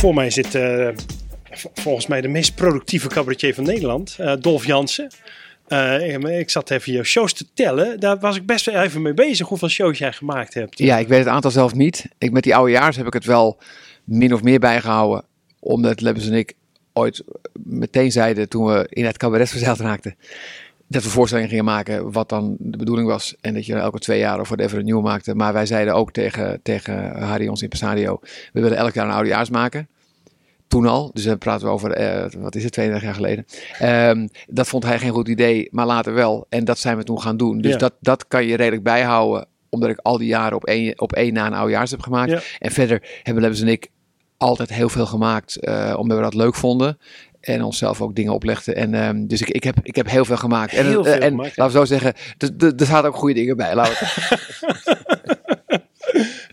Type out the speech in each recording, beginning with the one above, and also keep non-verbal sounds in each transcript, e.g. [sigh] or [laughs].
Voor mij zit eh, volgens mij de meest productieve cabaretier van Nederland, eh, Dolf Jansen. Eh, ik- zat even jouw shows te tellen. Daar was ik best wel even mee bezig hoeveel shows jij gemaakt hebt. Ja, ik weet het aantal zelf niet. Ik, met die oudejaars heb ik het wel min of meer bijgehouden. Omdat Lebbes en ik ooit meteen zeiden toen we in het cabaret verzeild raakten. Dat we voorstellingen gingen maken wat dan de bedoeling was. En dat je elke twee jaar of whatever een nieuwe maakte. Maar wij zeiden ook tegen, tegen Harry, ons impresario. We willen elk jaar een oudejaars maken. Toen al, dus dan praten we over, eh, wat is het, 32 jaar geleden. Ehm, dat vond hij geen goed idee, maar later wel. En dat zijn we toen gaan doen. Dus Ja. dat, dat kan je redelijk bijhouden, omdat ik al die jaren op één, op één na een oudejaars heb gemaakt. Ja. En verder hebben Lebbes en ik altijd heel veel gemaakt, eh, omdat we dat leuk vonden. En onszelf ook dingen oplegden. En, ehm, dus ik, ik, heb, ik heb heel veel gemaakt. En, Heel eh, veel en gemaakt, laten we zo zeggen, er- zaten ook goede dingen bij. Laten we-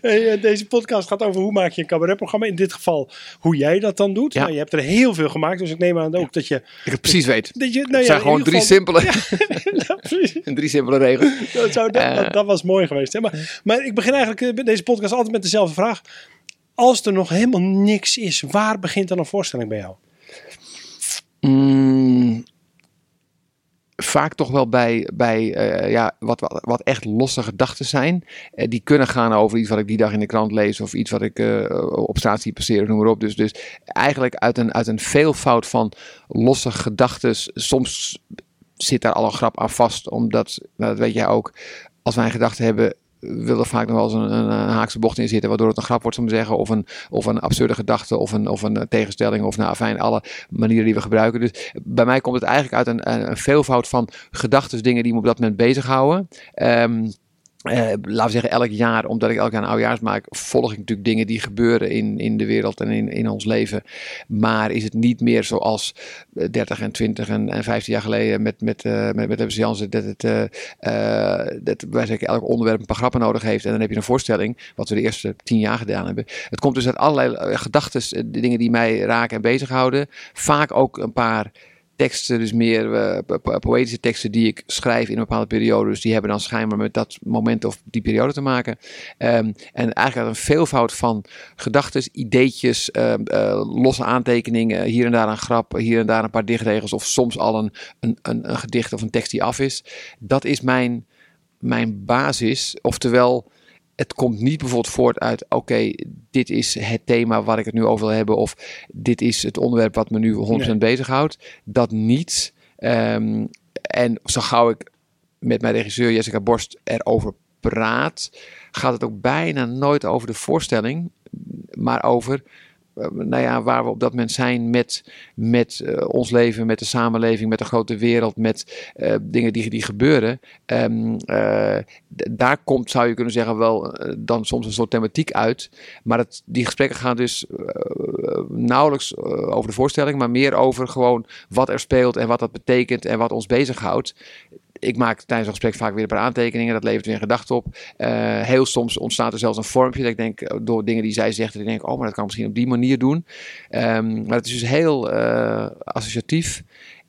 [laughs] eh, deze podcast gaat over hoe maak je een cabaretprogramma. In dit geval hoe jij dat dan doet. Ja. Nou, je hebt er heel veel gemaakt, dus ik neem aan ook dat je... ik het precies weet. Dat je nou Het ja, zijn gewoon drie geval- simpele, [laughs] Ja, precies. [laughs] drie simpele regels. Dat, zou, dat, Eh. dat, was mooi geweest. Hè? Maar, maar ik begin eigenlijk bij deze podcast altijd met dezelfde vraag. Als er nog helemaal niks is, waar begint dan een voorstelling bij jou? Mm, vaak toch wel bij, bij eh, ja, wat, wat, wat echt losse gedachten zijn. Eh, die kunnen gaan over iets wat ik die dag in de krant lees. Of iets wat ik eh, op straat zie passeren, noem maar op. Dus, dus eigenlijk uit een, uit een veelvoud van losse gedachten. Soms zit daar al een grap aan vast. Omdat, nou, dat weet jij ook, als wij een gedachte hebben... wil er vaak nog wel eens een, een haakse bocht in zitten... waardoor het een grap wordt, om te zeggen... of een, of een absurde gedachte, of een, of een eh, tegenstelling... of nou, fijn, alle manieren die we gebruiken. Dus bij mij komt het eigenlijk uit een, een, veelvoud van gedachten, dingen die me op dat moment bezighouden. Ehm eh, laten we zeggen, elk jaar, omdat ik elk jaar een oudejaars maak, volg ik natuurlijk dingen die gebeuren in, in de wereld en in, in ons leven. Maar is het niet meer zoals eh, 30 en 20 en, en 15 jaar geleden met, met, eh met, met Ebbes Jansen, dat, het, eh, eh, dat wij zeggen, elk onderwerp een paar grappen nodig heeft. En dan heb je een voorstelling, wat we de eerste 10 jaar gedaan hebben. Het komt dus uit allerlei gedachten, dingen die mij raken en bezighouden. Vaak ook een paar teksten, dus meer eh, po- po- poëtische teksten die ik schrijf in een bepaalde periode. Dus die hebben dan schijnbaar met dat moment of die periode te maken. Ehm, en eigenlijk uit een veelvoud van gedachten, ideetjes, eh, losse aantekeningen, hier en daar een grap, hier en daar een paar dichtregels of soms al een, een, een, een gedicht of een tekst die af is. Dat is mijn, mijn basis. Oftewel, het komt niet bijvoorbeeld voort uit, oké, dit is het thema waar ik het nu over wil hebben, of dit is het onderwerp wat me nu 100% Nee. bezighoudt. Dat niet. Ehm, en zo gauw ik met mijn regisseur Jessica Borst erover praat, gaat het ook bijna nooit over de voorstelling, maar over nou ja, waar we op dat moment zijn met, met eh, ons leven, met de samenleving, met de grote wereld, met eh, dingen die, die gebeuren. Ehm, eh, daar komt, zou je kunnen zeggen, wel eh, dan soms een soort thematiek uit. Maar het, die gesprekken gaan dus eh, nauwelijks eh, over de voorstelling, maar meer over gewoon wat er speelt en wat dat betekent en wat ons bezighoudt. Ik maak tijdens een gesprek vaak weer een paar aantekeningen. Dat levert weer een gedachte op. Eh, heel soms ontstaat er zelfs een vormpje. Dat ik denk, eh, door dingen die zij zegt, dat ik denk, oh, maar dat kan misschien op die manier doen. Ehm, maar het is dus heel eh, associatief.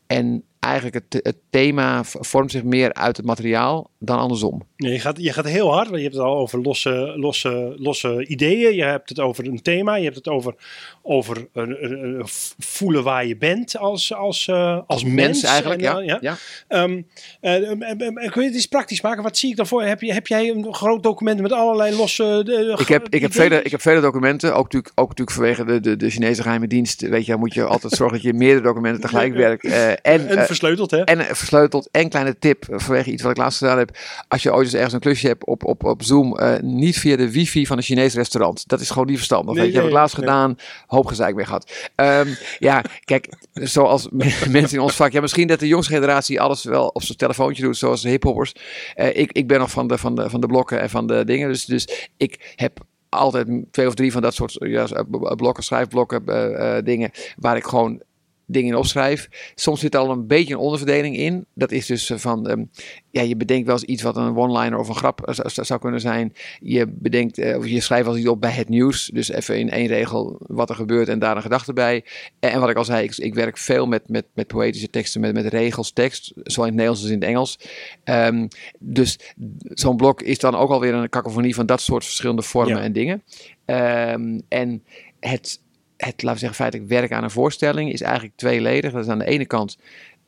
En eigenlijk het, het thema vormt zich meer uit het materiaal dan andersom. Nee, je, gaat, je gaat heel hard, want je hebt het al over losse, losse, losse ideeën. Je hebt het over een thema. Je hebt het over, over een, een- een voelen waar je bent als, als, eh, als, mens. eigenlijk, En, ja. eh, ja. Ehm, eh, em, em, kun je het eens praktisch maken? Wat zie ik daarvoor? Heb, je, heb jij een groot document met allerlei losse de, Ik heb, ik, heb vele, ik heb vele documenten, ook natuurlijk, ook natuurlijk vanwege de, de, de Chinese geheime dienst. Weet je, moet je altijd zorgen dat je meerdere documenten tegelijk werkt. eh, en, eh, versleuteld, hè? En eh, versleuteld. En kleine tip eh, vanwege iets wat ik laatst gedaan heb. Als je ooit eens ergens een klusje hebt op, op, op Zoom. eh, niet via de wifi van een Chinees restaurant. Dat is gewoon niet verstandig. Nee, je, heb nee, ik laatst nee. gedaan. Hoop gezeik mee gehad. Ehm, ja, kijk. Zoals [laughs] mensen in ons vak. Ja, misschien dat de jongste generatie alles wel op zijn telefoontje doet. Zoals de hiphoppers. Eh, ik, ik ben nog van de, van, de, van de blokken en van de dingen. Dus, dus ik heb altijd twee of drie van dat soort ja, blokken, schrijfblokken, uh, dingen, waar ik gewoon dingen in opschrijf. Soms zit er al een beetje een onderverdeling in. Dat is dus van, ehm, ja, je bedenkt wel eens iets wat een one-liner of een grap zou kunnen zijn. Je bedenkt, uh, of je schrijft wel eens iets op bij het nieuws. Dus even in één regel wat er gebeurt en daar een gedachte bij. En, wat ik al zei, ik, ik, werk veel met, met, met poëtische teksten, met, met regels, tekst. Zowel in het Nederlands als in het Engels. Um, dus zo'n blok is dan ook alweer een kakofonie van dat soort verschillende vormen en dingen. Um, en het het, laten we zeggen, feitelijk werk aan een voorstelling is eigenlijk tweeledig. Dat is aan de ene kant,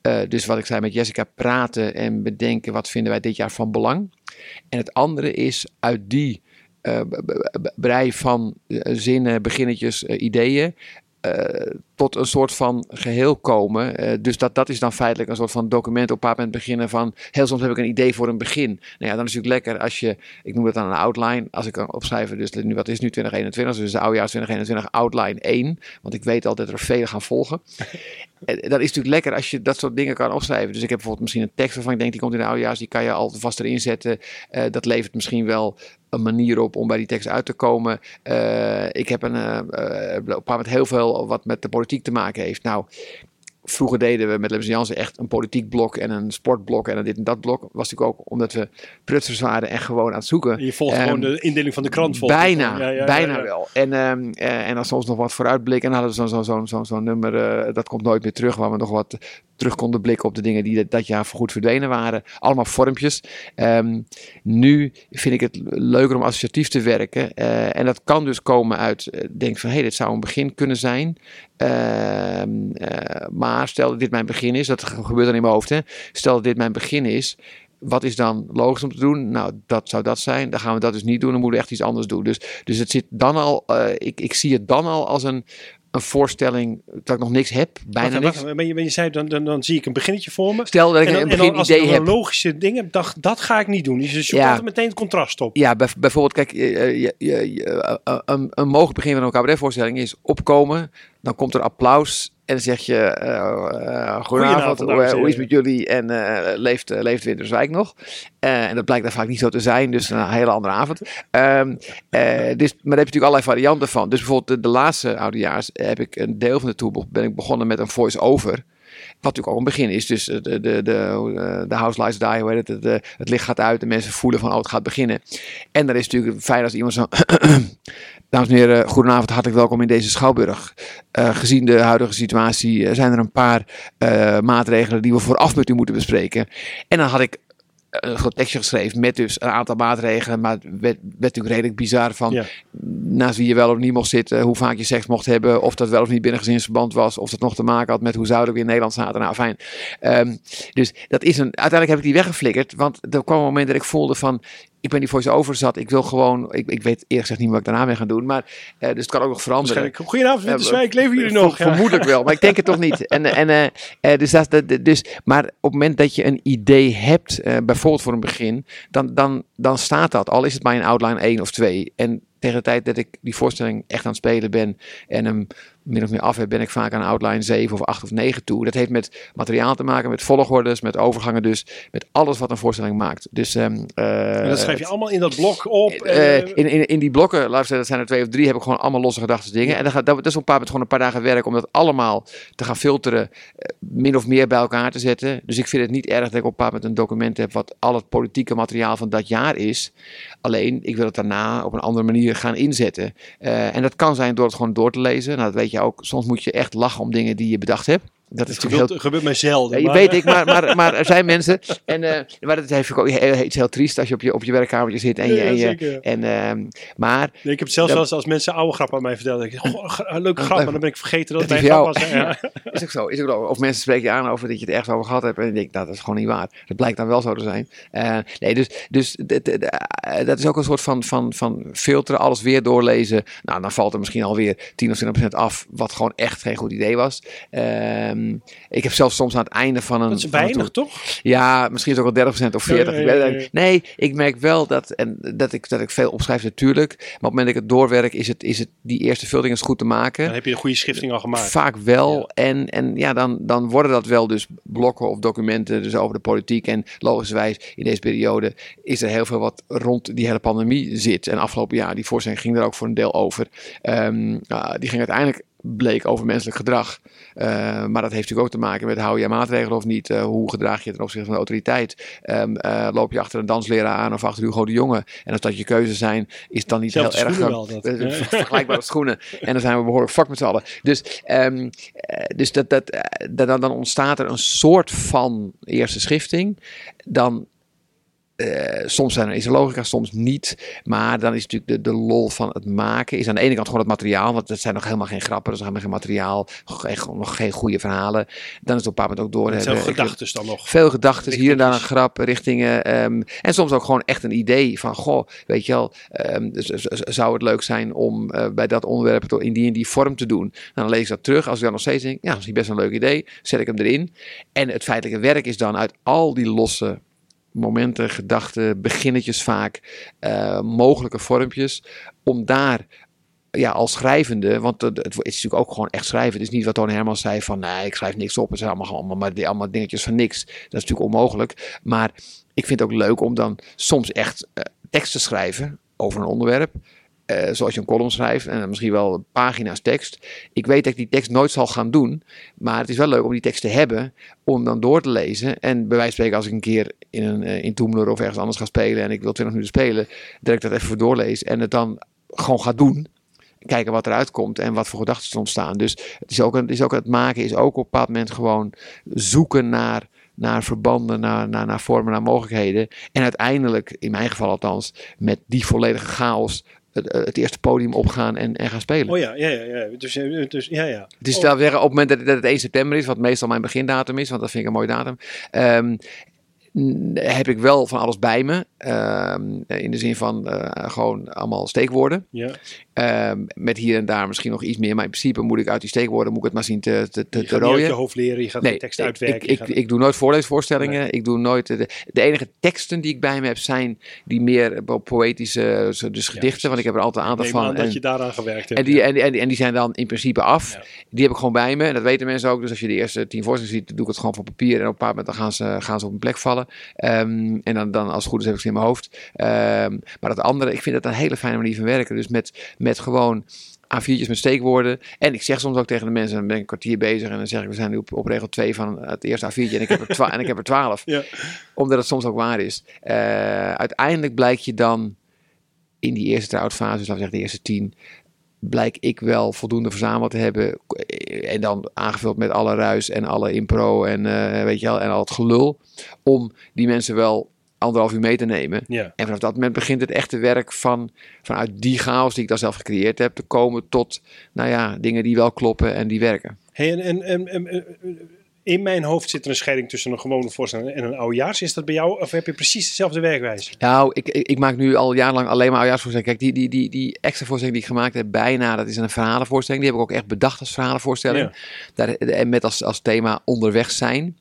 uh, dus wat ik zei met Jessica, praten en bedenken wat vinden wij dit jaar van belang. En het andere is uit die uh, brei van uh, zinnen, beginnetjes, ideeën, tot een soort van geheel komen. Uh, dus dat, dat is dan feitelijk een soort van document op een moment beginnen van... Heel soms heb ik een idee voor een begin. Nou ja, dan is het natuurlijk lekker als je... Ik noem het dan een outline. Als ik kan opschrijven, dus nu, wat is nu 2021? Dus de oudejaars 2021 outline 1. Want ik weet altijd dat er vele gaan volgen. [laughs] dat is natuurlijk lekker als je dat soort dingen kan opschrijven. Dus ik heb bijvoorbeeld misschien een tekst waarvan ik denk... die komt in de oudejaars, die kan je al vast erin zetten. Dat levert misschien wel een manier op om bij die tekst uit te komen. Uh, ik heb een, uh, op een moment heel veel wat met de politiek te maken heeft. Nou, vroeger deden we met Jansen echt een politiek blok en een sportblok en een dit en dat blok. Was natuurlijk ook omdat we prutsers waren en gewoon aan het zoeken. Je volgt gewoon ehm, de indeling van de krant. Bijna, ja, ja, bijna ja, wel. En, um, en dan soms nog wat vooruitblikken. En dan hadden we zo'n zo, zo, zo, zo nummer, uh, dat komt nooit meer terug, waar we nog wat terug konden blikken op de dingen die dat jaar voorgoed verdwenen waren. Allemaal vormpjes. Um, nu vind ik het leuker om associatief te werken. Uh, en dat kan dus komen uit, denk van hé, hey, dit zou een begin kunnen zijn. Uh, maar stel dat dit mijn begin is, dat gebeurt dan in mijn hoofd. Hè? Stel dat dit mijn begin is, wat is dan logisch om te doen? Nou, dat zou dat zijn. Dan gaan we dat dus niet doen. Dan moeten we echt iets anders doen. Dus, dus het zit dan al, uh, ik, ik zie het dan al als een, een voorstelling dat ik nog niks heb, bijna wacht, niks. Wacht, ben je, je zei, dan, dan, dan zie ik een beginnetje voor me. Stel dat ik dan, een begin idee heb. logische dingen, dat, dat ga ik niet doen. Dus je ja. meteen het contrast op. Ja, bijvoorbeeld, kijk, je, je, je, een, een mogelijk begin van een cabaretvoorstelling is opkomen, dan komt er applaus en dan zeg je, uh, uh, goedenavond, hoe, hoe, is het met jullie? En leeft, leeft Winterswijk nog? en dat blijkt dan vaak niet zo te zijn, dus een hele andere avond. Um, dus, maar daar heb je natuurlijk allerlei varianten van. Dus bijvoorbeeld de, de laatste oudejaars heb ik een deel van de tour ben ik begonnen met een voice-over. Wat natuurlijk ook een begin is. Dus de, de, de, de house lights die, hoe heet het, de, het licht gaat uit. De mensen voelen van, oh, het gaat beginnen. En dan is het natuurlijk fijn als iemand zo... Dames en heren, goedenavond, hartelijk welkom in deze Schouwburg. Uh, gezien de huidige situatie uh, zijn er een paar uh, maatregelen die we vooraf met u moeten bespreken. En dan had ik een groot tekstje geschreven met dus een aantal maatregelen. Maar het werd, werd natuurlijk redelijk bizar van ja. naast wie je wel of niet mocht zitten, hoe vaak je seks mocht hebben, of dat wel of niet binnen gezinsverband was, of dat nog te maken had met hoe zouden we in Nederland zaten. Nou, fijn. Um, dus dat is een, uiteindelijk heb ik die weggeflikkerd, want er kwam een moment dat ik voelde van, ik ben die voice-over zat. Ik wil gewoon, ik, ik weet eerlijk gezegd niet wat ik daarna mee ga doen. Maar, uh, dus het kan ook nog veranderen. Goedenavond, Winterswijk, leven jullie nog? Vermoedelijk wel, maar ik denk het toch niet. En, en, uh, dus, dat, dus, maar op het moment dat je een idee hebt, uh, bijvoorbeeld voor een begin, dan, dan, dan staat dat. Al is het maar een outline 1 of 2. En tegen de tijd dat ik die voorstelling echt aan het spelen ben en hem min of meer af heb, ben ik vaak aan outline 7 of 8 of 9 toe. Dat heeft met materiaal te maken, met volgordes, met overgangen dus, met alles wat een voorstelling maakt. Dus, um, uh, en dat schrijf je allemaal in dat blok op? Uh, in, in, in die blokken, laten we zeggen, dat zijn er twee of drie, heb ik gewoon allemaal losse gedachten dingen. Ja. En dat, gaat, dat is op een paar moment gewoon een paar dagen werk om dat allemaal te gaan filteren, min of meer bij elkaar te zetten. Dus ik vind het niet erg dat ik op een paar moment een document heb wat al het politieke materiaal van dat jaar is. Alleen, ik wil het daarna op een andere manier gaan inzetten. Uh, en dat kan zijn door het gewoon door te lezen. Nou, dat weet je ook. Soms moet je echt lachen om dingen die je bedacht hebt. Dat is gebeurt, heel... gebeurt mij zelden. Ja, maar... Weet ik, maar, maar, maar er zijn mensen. En uh, maar dat heeft ook iets heel triest als je op je, op je werkkamertje zit. En je, ja, en je, en, uh, maar, nee, ik heb het zelfs als, als mensen oude grappen aan mij vertellen. Ik, oh, leuke grap, maar dan ben ik vergeten dat, het mijn grap was. [laughs] Ja. is ook zo. Is ook zo. Of mensen spreken je aan over dat je het ergens over gehad hebt. En ik denk, nou, dat is gewoon niet waar. Dat blijkt dan wel zo te zijn. Uh, nee, dus, dus dat is ook een soort van, van, van filteren, alles weer doorlezen. Nou, dan valt er misschien alweer 10 of 20 procent af, wat gewoon echt geen goed idee was. Uh, Ehm, ik heb zelfs soms aan het einde van een... Dat is een weinig, toch? Ja, misschien is het ook wel 30% of 40%. Ja, ik ja, weet ja, het ja. eigenlijk. Nee, ik merk wel dat, en, dat, ik, dat ik veel opschrijf natuurlijk. Maar op het moment dat ik het doorwerk, is het, is het die eerste vulding eens goed te maken. Dan heb je een goede schifting al gemaakt. Vaak wel. Ja. En, en ja, dan, dan worden dat wel dus blokken of documenten dus over de politiek. En logischerwijs in deze periode is er heel veel wat rond die hele pandemie zit. En afgelopen jaar, die voorstelling ging er ook voor een deel over. Ehm, ah, die ging uiteindelijk bleek over menselijk gedrag. Eh, maar dat heeft natuurlijk ook te maken met hou je maatregelen of niet. Eh, hoe gedraag je je ten opzichte van de autoriteit? Ehm, eh, loop je achter een dansleraar aan of achter Hugo de Jonge? En als dat je keuze zijn, is dan niet Zelfde heel erg... wel, dat. Ja. [laughs] vergelijkbare schoenen. En dan zijn we behoorlijk vak met z'n allen. Dus, ehm, eh, dus dat, dat, dat, dan, dan ontstaat er een soort van eerste schifting. Dan eh, soms zijn er, is er logica, soms niet. Maar dan is natuurlijk de, de lol van het maken. Is aan de ene kant gewoon het materiaal. Want dat zijn nog helemaal geen grappen. Dat is helemaal geen materiaal. Geen, gewoon nog geen goede verhalen. Dan is het op een bepaald moment ook door hebben. Ik- gedachten dan nog. veel gedachten, hier en daar een grap, richtingen. ehm, en soms ook gewoon echt een idee van, goh, weet je wel, ehm, zou het leuk zijn om eh, bij dat onderwerp in die en die vorm te doen. Dan lees ik dat terug. Als ik dan nog steeds denk, ja, dat is best een leuk idee, zet ik hem erin. En het feitelijke werk is dan uit al die losse momenten, gedachten, beginnetjes vaak, eh, mogelijke vormpjes, om daar ja, als schrijvende, want het, is natuurlijk ook gewoon echt schrijven. Het is niet wat Tony Hermans zei van, nee, ik schrijf niks op. Het zijn allemaal, allemaal, maar, allemaal dingetjes van niks. Dat is natuurlijk onmogelijk. Maar ik vind het ook leuk om dan soms echt eh, tekst te schrijven over een onderwerp. Eh, zoals je een column schrijft en misschien wel pagina's tekst. Ik weet dat ik die tekst nooit zal gaan doen. Maar het is wel leuk om die tekst te hebben. Om dan door te lezen. En bij wijze van spreken als ik een keer in, een, eh, in Toemler of ergens anders ga spelen. En ik wil 20 minuten spelen. Dat ik dat even doorlees. En het dan gewoon ga doen kijken wat eruit komt en wat voor gedachten er ontstaan. Dus het is ook, het is ook het maken is ook op een bepaald moment gewoon zoeken naar, naar verbanden, naar, naar, naar vormen, naar mogelijkheden. En uiteindelijk, in mijn geval althans, met die volledige chaos het, het eerste podium opgaan en, en gaan spelen. Oh ja, ja, ja. ja. Dus, eh, dus ja, ja. Het is Oh. wel zeggen, op het moment dat het, dat het 1 september is, wat meestal mijn begindatum is, want dat vind ik een mooie datum, ehm, heb ik wel van alles bij me. Ehm, in de zin van eh, gewoon allemaal steekwoorden. Ja. Ehm, met hier en daar misschien nog iets meer. Maar in principe moet ik uit die steekwoorden moet ik het maar zien te, te, te, Je te uit je rooien. hoofd leren, je gaat de tekst uitwerken. Ik, ik, doe nooit voorleesvoorstellingen. Ik doe nooit. De, de enige teksten die ik bij me heb zijn die meer po- poëtische, zo- dus gedichten. want ik heb er altijd een aantal van. aan dat En- je daaraan gewerkt hebt. en die, ja. en, en, die- en die zijn dan in principe af. Ja. Die heb ik gewoon bij me. En dat weten mensen ook. Dus als je de eerste tien voorstellingen ziet, doe ik het gewoon van papier. En op een bepaald moment dan gaan ze, gaan ze op een plek vallen. Ehm, en dan, dan als het goed is heb ik ze in mijn hoofd. Ehm, maar dat andere, ik vind dat een hele fijne manier van werken. Dus met, met gewoon A4'tjes met steekwoorden. En ik zeg soms ook tegen de mensen, dan ben ik een kwartier bezig. En dan zeg ik, we zijn nu op, op regel 2 van het eerste A4'tje. En ik heb er, twa- [laughs] en ik heb er 12 Ja. omdat het soms ook waar is. Eh, uiteindelijk blijkt je dan in die eerste try-out-fase, dus laten we zeggen de eerste tien, blijk ik wel voldoende verzameld te hebben. En dan aangevuld met alle ruis en alle impro en, eh, weet je wel, en al het gelul. Om die mensen wel anderhalf uur mee te nemen. Ja. En vanaf dat moment begint het echte werk van, vanuit die chaos die ik dan zelf gecreëerd heb, te komen tot, nou ja, dingen die wel kloppen en die werken. Hey, en, en, en, in mijn hoofd zit er een scheiding tussen een gewone voorstelling en een oudejaars. Is dat bij jou, of heb je precies dezelfde werkwijze? Nou, ik, ik, ik maak nu al jarenlang alleen maar oudejaarsvoorstellingen. Kijk, die, die, die, die extra voorstelling die ik gemaakt heb, bijna, dat is een verhalenvoorstelling. Die heb ik ook echt bedacht als verhalenvoorstelling. Ja. Daar, en met als, als thema onderweg zijn.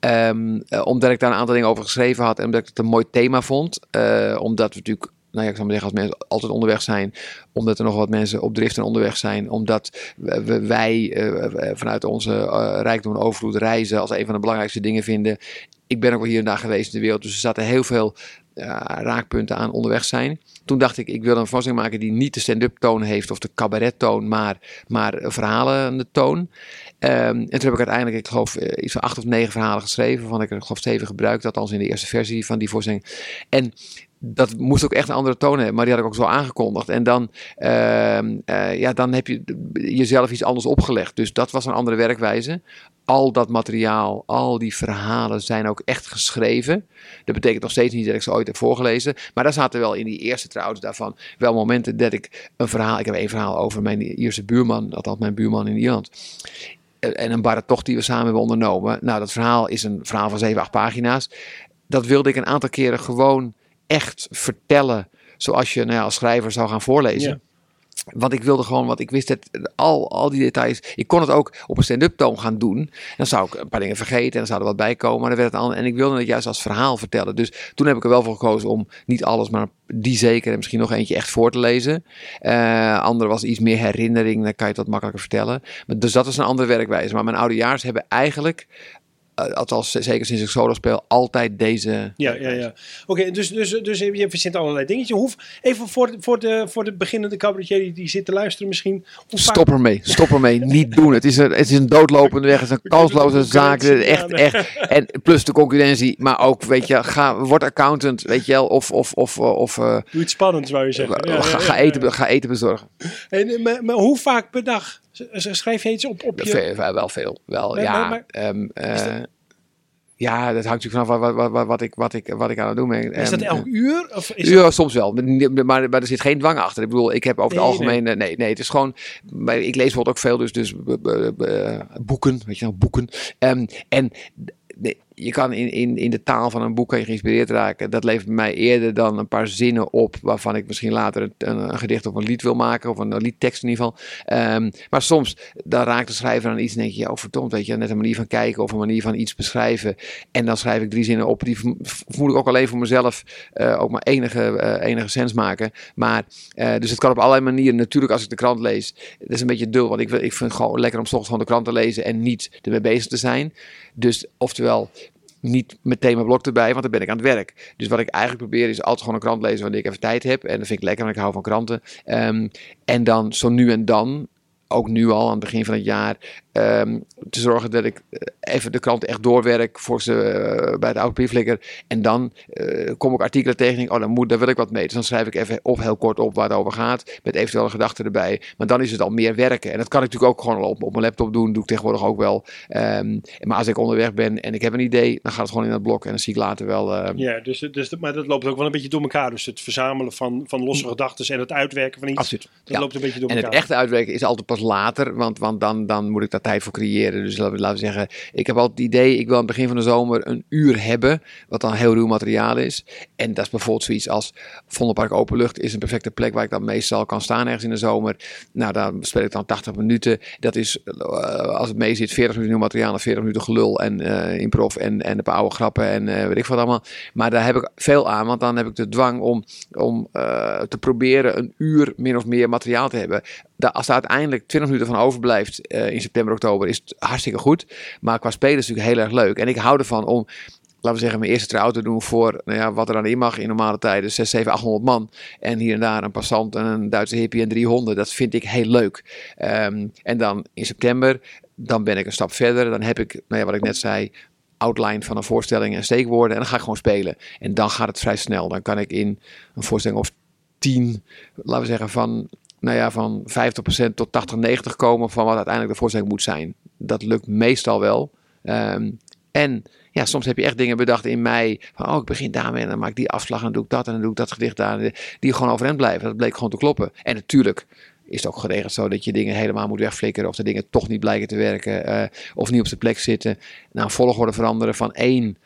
Ehm, eh, omdat ik daar een aantal dingen over geschreven had en omdat ik het een mooi thema vond. Eh, omdat we natuurlijk, nou ja, ik zou maar zeggen, als mensen altijd onderweg zijn. Omdat er nog wat mensen op drift en onderweg zijn. Omdat wij eh, vanuit onze rijkdom en overvloed reizen als een van de belangrijkste dingen vinden. Ik ben ook wel hier en daar geweest in de wereld. Dus er zaten heel veel raakpunten aan onderweg zijn. Toen dacht ik, ik wil een voorstelling maken die niet de stand-up toon heeft of de cabaret toon, maar, maar verhalende toon. Ehm, en toen heb ik uiteindelijk, ik geloof, eh, iets van acht of negen verhalen geschreven, waarvan ik er geloof zeven gebruikt, althans in de eerste versie van die voorstelling. En dat moest ook echt een andere toon hebben, maar die had ik ook zo aangekondigd. En dan, ehm, eh, ja, dan heb je jezelf iets anders opgelegd. Dus dat was een andere werkwijze. Al dat materiaal, al die verhalen zijn ook echt geschreven. Dat betekent nog steeds niet dat ik ze ooit heb voorgelezen. Maar daar zaten wel in die eerste trouwens daarvan wel momenten dat ik een verhaal... Ik heb één verhaal over mijn Ierse buurman, althans mijn buurman in Ierland. En een barre tocht die we samen hebben ondernomen. Nou, dat verhaal is een verhaal van 7, 8 pagina's. Dat wilde ik een aantal keren gewoon echt vertellen. Zoals je nou als schrijver zou gaan voorlezen. Want ik wilde gewoon, want ik wist het, al, al die details. Ik kon het ook op een stand-up toon gaan doen. Dan zou ik een paar dingen vergeten en dan zou er wat bij komen. Dan werd het al, en ik wilde het juist als verhaal vertellen. Dus toen heb ik er wel voor gekozen om niet alles, maar die zeker en misschien nog eentje echt voor te lezen. Uh, andere was iets meer herinnering, dan kan je het wat makkelijker vertellen. Maar, dus dat is een andere werkwijze. Maar mijn oudejaars hebben eigenlijk althans zeker sinds ik solo speel, altijd deze. Ja, ja, ja. Oké, dus, dus, dus je verzint allerlei dingetjes. Hoe, even voor, voor, de, voor de beginnende cabaretier die, die zit te luisteren misschien. Stop ermee, stop ermee. [laughs] Niet doen. Het is, een, het is een doodlopende weg, het is een kansloze zaak. Echt, echt. En plus de concurrentie, maar ook, weet je, ga, word accountant, weet je wel, of... of, of, of uh, Doe iets spannends, zou je zeggen. Ja, ga, ga, eten, ga eten bezorgen. En, maar, maar hoe vaak per dag Schrijf je iets op, op je... Veel, wel veel. Wel, ja. Maar, um, uh, ja, dat hangt natuurlijk vanaf wat, wat, wat, wat, ik, wat, ik, wat ik aan het doen ben. Is dat elk uur? Of is ja, soms wel. Maar, maar, er zit geen dwang achter. Ik bedoel, ik heb over het algemeen... Nee. nee, nee, het is gewoon... Ik lees bijvoorbeeld ook veel, dus, dus boeken, weet je nou, boeken. Um, en je kan in, in, in de taal van een boek je geïnspireerd raken. Dat levert mij eerder dan een paar zinnen op waarvan ik misschien later een, een, gedicht of een lied wil maken. Of een, liedtekst in ieder geval. Um, maar soms dan raakt de schrijver aan iets en denk je, oh verdomd, weet je, net een manier van kijken of een manier van iets beschrijven. En dan schrijf ik drie zinnen op die voel ik ook alleen voor mezelf uh, ook maar enige, uh, enige sens maken. Maar, uh, dus het kan op allerlei manieren. Natuurlijk als ik de krant lees, dat is een beetje dul, want ik, ik vind het gewoon lekker om s ochtends gewoon de krant te lezen en niet ermee bezig te zijn. Dus oftewel, niet meteen mijn blok erbij, want dan ben ik aan het werk. Dus wat ik eigenlijk probeer is altijd gewoon een krant lezen wanneer ik even tijd heb. En dat vind ik lekker, want ik hou van kranten. Um, en dan zo nu en dan ook nu al aan het begin van het jaar, um, te zorgen dat ik eh, even de krant echt doorwerk voor ze uh, bij de oude brieflikker. En dan uh, kom ik artikelen tegen en oh, dan moet, daar wil ik wat mee. Dus dan schrijf ik even of heel kort op waar het over gaat, met eventuele gedachten erbij. Maar dan is het al meer werken. En dat kan ik natuurlijk ook gewoon op, op mijn laptop doen, doe ik tegenwoordig ook wel. Um, maar als ik onderweg ben en ik heb een idee, dan gaat het gewoon in het blok en dan zie ik later wel. Uh, ja, dus, dus, maar dat loopt ook wel een beetje door elkaar. Dus het verzamelen van, van losse gedachten en het uitwerken van iets, Absoluut. dat ja. loopt een beetje door elkaar. En het echte uitwerken is altijd pas later, want, want dan, dan moet ik daar tijd voor creëren. Dus laten we zeggen, ik heb altijd het idee, ik wil aan het begin van de zomer een uur hebben, wat dan heel ruw materiaal is. En dat is bijvoorbeeld zoiets als Vondelpark Openlucht is een perfecte plek waar ik dan meestal kan staan ergens in de zomer. Nou, daar speel ik dan 80 minuten. Dat is, uh, als het mee zit, 40 minuten materiaal en 40 minuten gelul en uh, improv en, en een paar oude grappen en uh, weet ik wat allemaal. Maar daar heb ik veel aan, want dan heb ik de dwang om, om te proberen een uur min of meer materiaal te hebben als er uiteindelijk 20 minuten van overblijft uh, in september, oktober, is het hartstikke goed. Maar qua het natuurlijk heel erg leuk. En ik hou ervan om, laten we zeggen, mijn eerste trouw te doen voor nou ja, wat er aan in mag in normale tijden. 6, 7, 800 man. En hier en daar een passant en een Duitse hippie en 300. Dat vind ik heel leuk. Um, en dan in september, dan ben ik een stap verder. Dan heb ik, nou ja, wat ik net zei, outline van een voorstelling en steekwoorden. En dan ga ik gewoon spelen. En dan gaat het vrij snel. Dan kan ik in een voorstelling of 10, laten we zeggen, van nou ja, van 50% tot 80, 90 komen van wat uiteindelijk de voorstelling moet zijn. Dat lukt meestal wel. Um, en ja, soms heb je echt dingen bedacht in mei. Van, oh, ik begin daarmee en dan maak ik die afslag en dan doe ik dat en dan doe ik dat gedicht daar. Die gewoon overeind blijven. Dat bleek gewoon te kloppen. En natuurlijk is het ook geregeld zo dat je dingen helemaal moet wegflikkeren. Of de dingen toch niet blijken te werken. Uh, of niet op zijn plek zitten. Nou, volgorde veranderen van één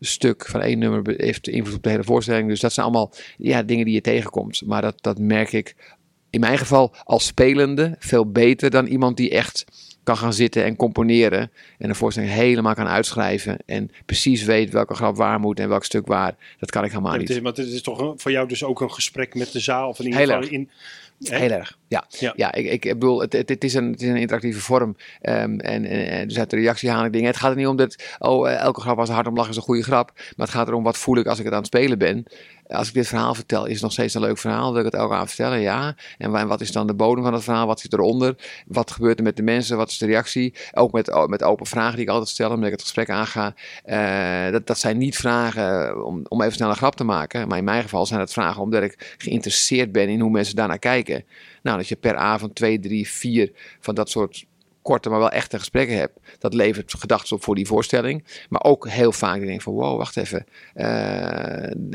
stuk, van één nummer heeft invloed op de hele voorstelling. Dus dat zijn allemaal ja, dingen die je tegenkomt. Maar dat, dat merk ik in mijn geval als spelende veel beter dan iemand die echt kan gaan zitten en componeren. En een voorstelling helemaal kan uitschrijven. En precies weet welke grap waar moet en welk stuk waar. Dat kan ik helemaal ja, niet. Is, maar het is toch voor jou dus ook een gesprek met de zaal? Of in ieder geval in, Heel erg, ja. Ja, ja ik, ik bedoel, het, het, het, is een, het is een interactieve vorm. Um, en, en, dus uit de reactie haal ik dingen. Het gaat er niet om dat, oh, eh, elke grap als hard om lachen is een goede grap. Maar het gaat erom, wat voel ik als ik het aan het spelen ben. Als ik dit verhaal vertel, is het nog steeds een leuk verhaal. Wil ik het elke aan vertellen? Ja. En wat is dan de bodem van het verhaal? Wat zit eronder? Wat gebeurt er met de mensen? Wat is de reactie? Ook met, met open vragen die ik altijd stel, omdat ik het gesprek aanga. Uh, dat, dat zijn niet vragen om, om even snel een grap te maken. Maar in mijn geval zijn het vragen omdat ik geïnteresseerd ben in hoe mensen daarnaar kijken. Nou, dat je per avond twee, drie, vier van dat soort korte, maar wel echte gesprekken heb. Dat levert gedachten op voor die voorstelling. Maar ook heel vaak denk ik van wow, wacht even. Uh,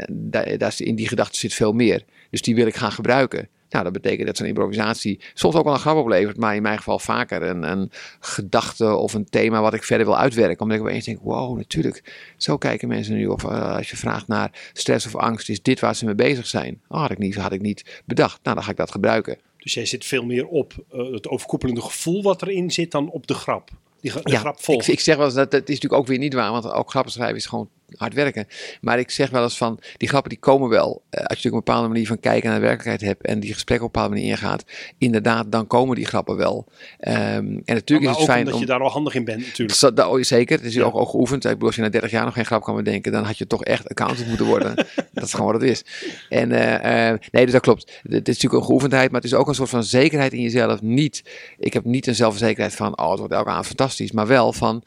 daar, in die gedachten zit veel meer. Dus die wil ik gaan gebruiken. Nou, dat betekent dat zo'n improvisatie soms ook wel een grap oplevert, maar in mijn geval vaker een, een gedachte of een thema wat ik verder wil uitwerken. Omdat ik opeens denk, wow, natuurlijk, zo kijken mensen nu. Of uh, als je vraagt naar stress of angst, is dit waar ze mee bezig zijn? Oh, had ik niet, had ik niet bedacht. Nou, dan ga ik dat gebruiken. Dus jij zit veel meer op uh, het overkoepelende gevoel wat erin zit dan op de grap. Die, de ja, grap volgt. Ik, ik, zeg wel eens dat het is natuurlijk ook weer niet waar, want ook grappen schrijven is gewoon hard werken. Maar ik zeg wel eens van, die grappen die komen wel. Uh, als je natuurlijk een bepaalde manier van kijken naar de werkelijkheid hebt en die gesprek op een bepaalde manier ingaat, inderdaad, dan komen die grappen wel. Um, en natuurlijk maar is het fijn omdat om, je daar al handig in bent natuurlijk. Dat, dat, zeker, het is ja. ook, ook geoefend. Ik bedoel, als je na 30 jaar nog geen grap kan bedenken, dan had je toch echt accountant moeten worden. [laughs] dat is gewoon wat het is. En uh, uh, nee, dus dat klopt. Het is natuurlijk een geoefendheid, maar het is ook een soort van zekerheid in jezelf. Niet, ik heb niet een zelfverzekerheid van, oh, het wordt elke avond fantastisch, maar wel van,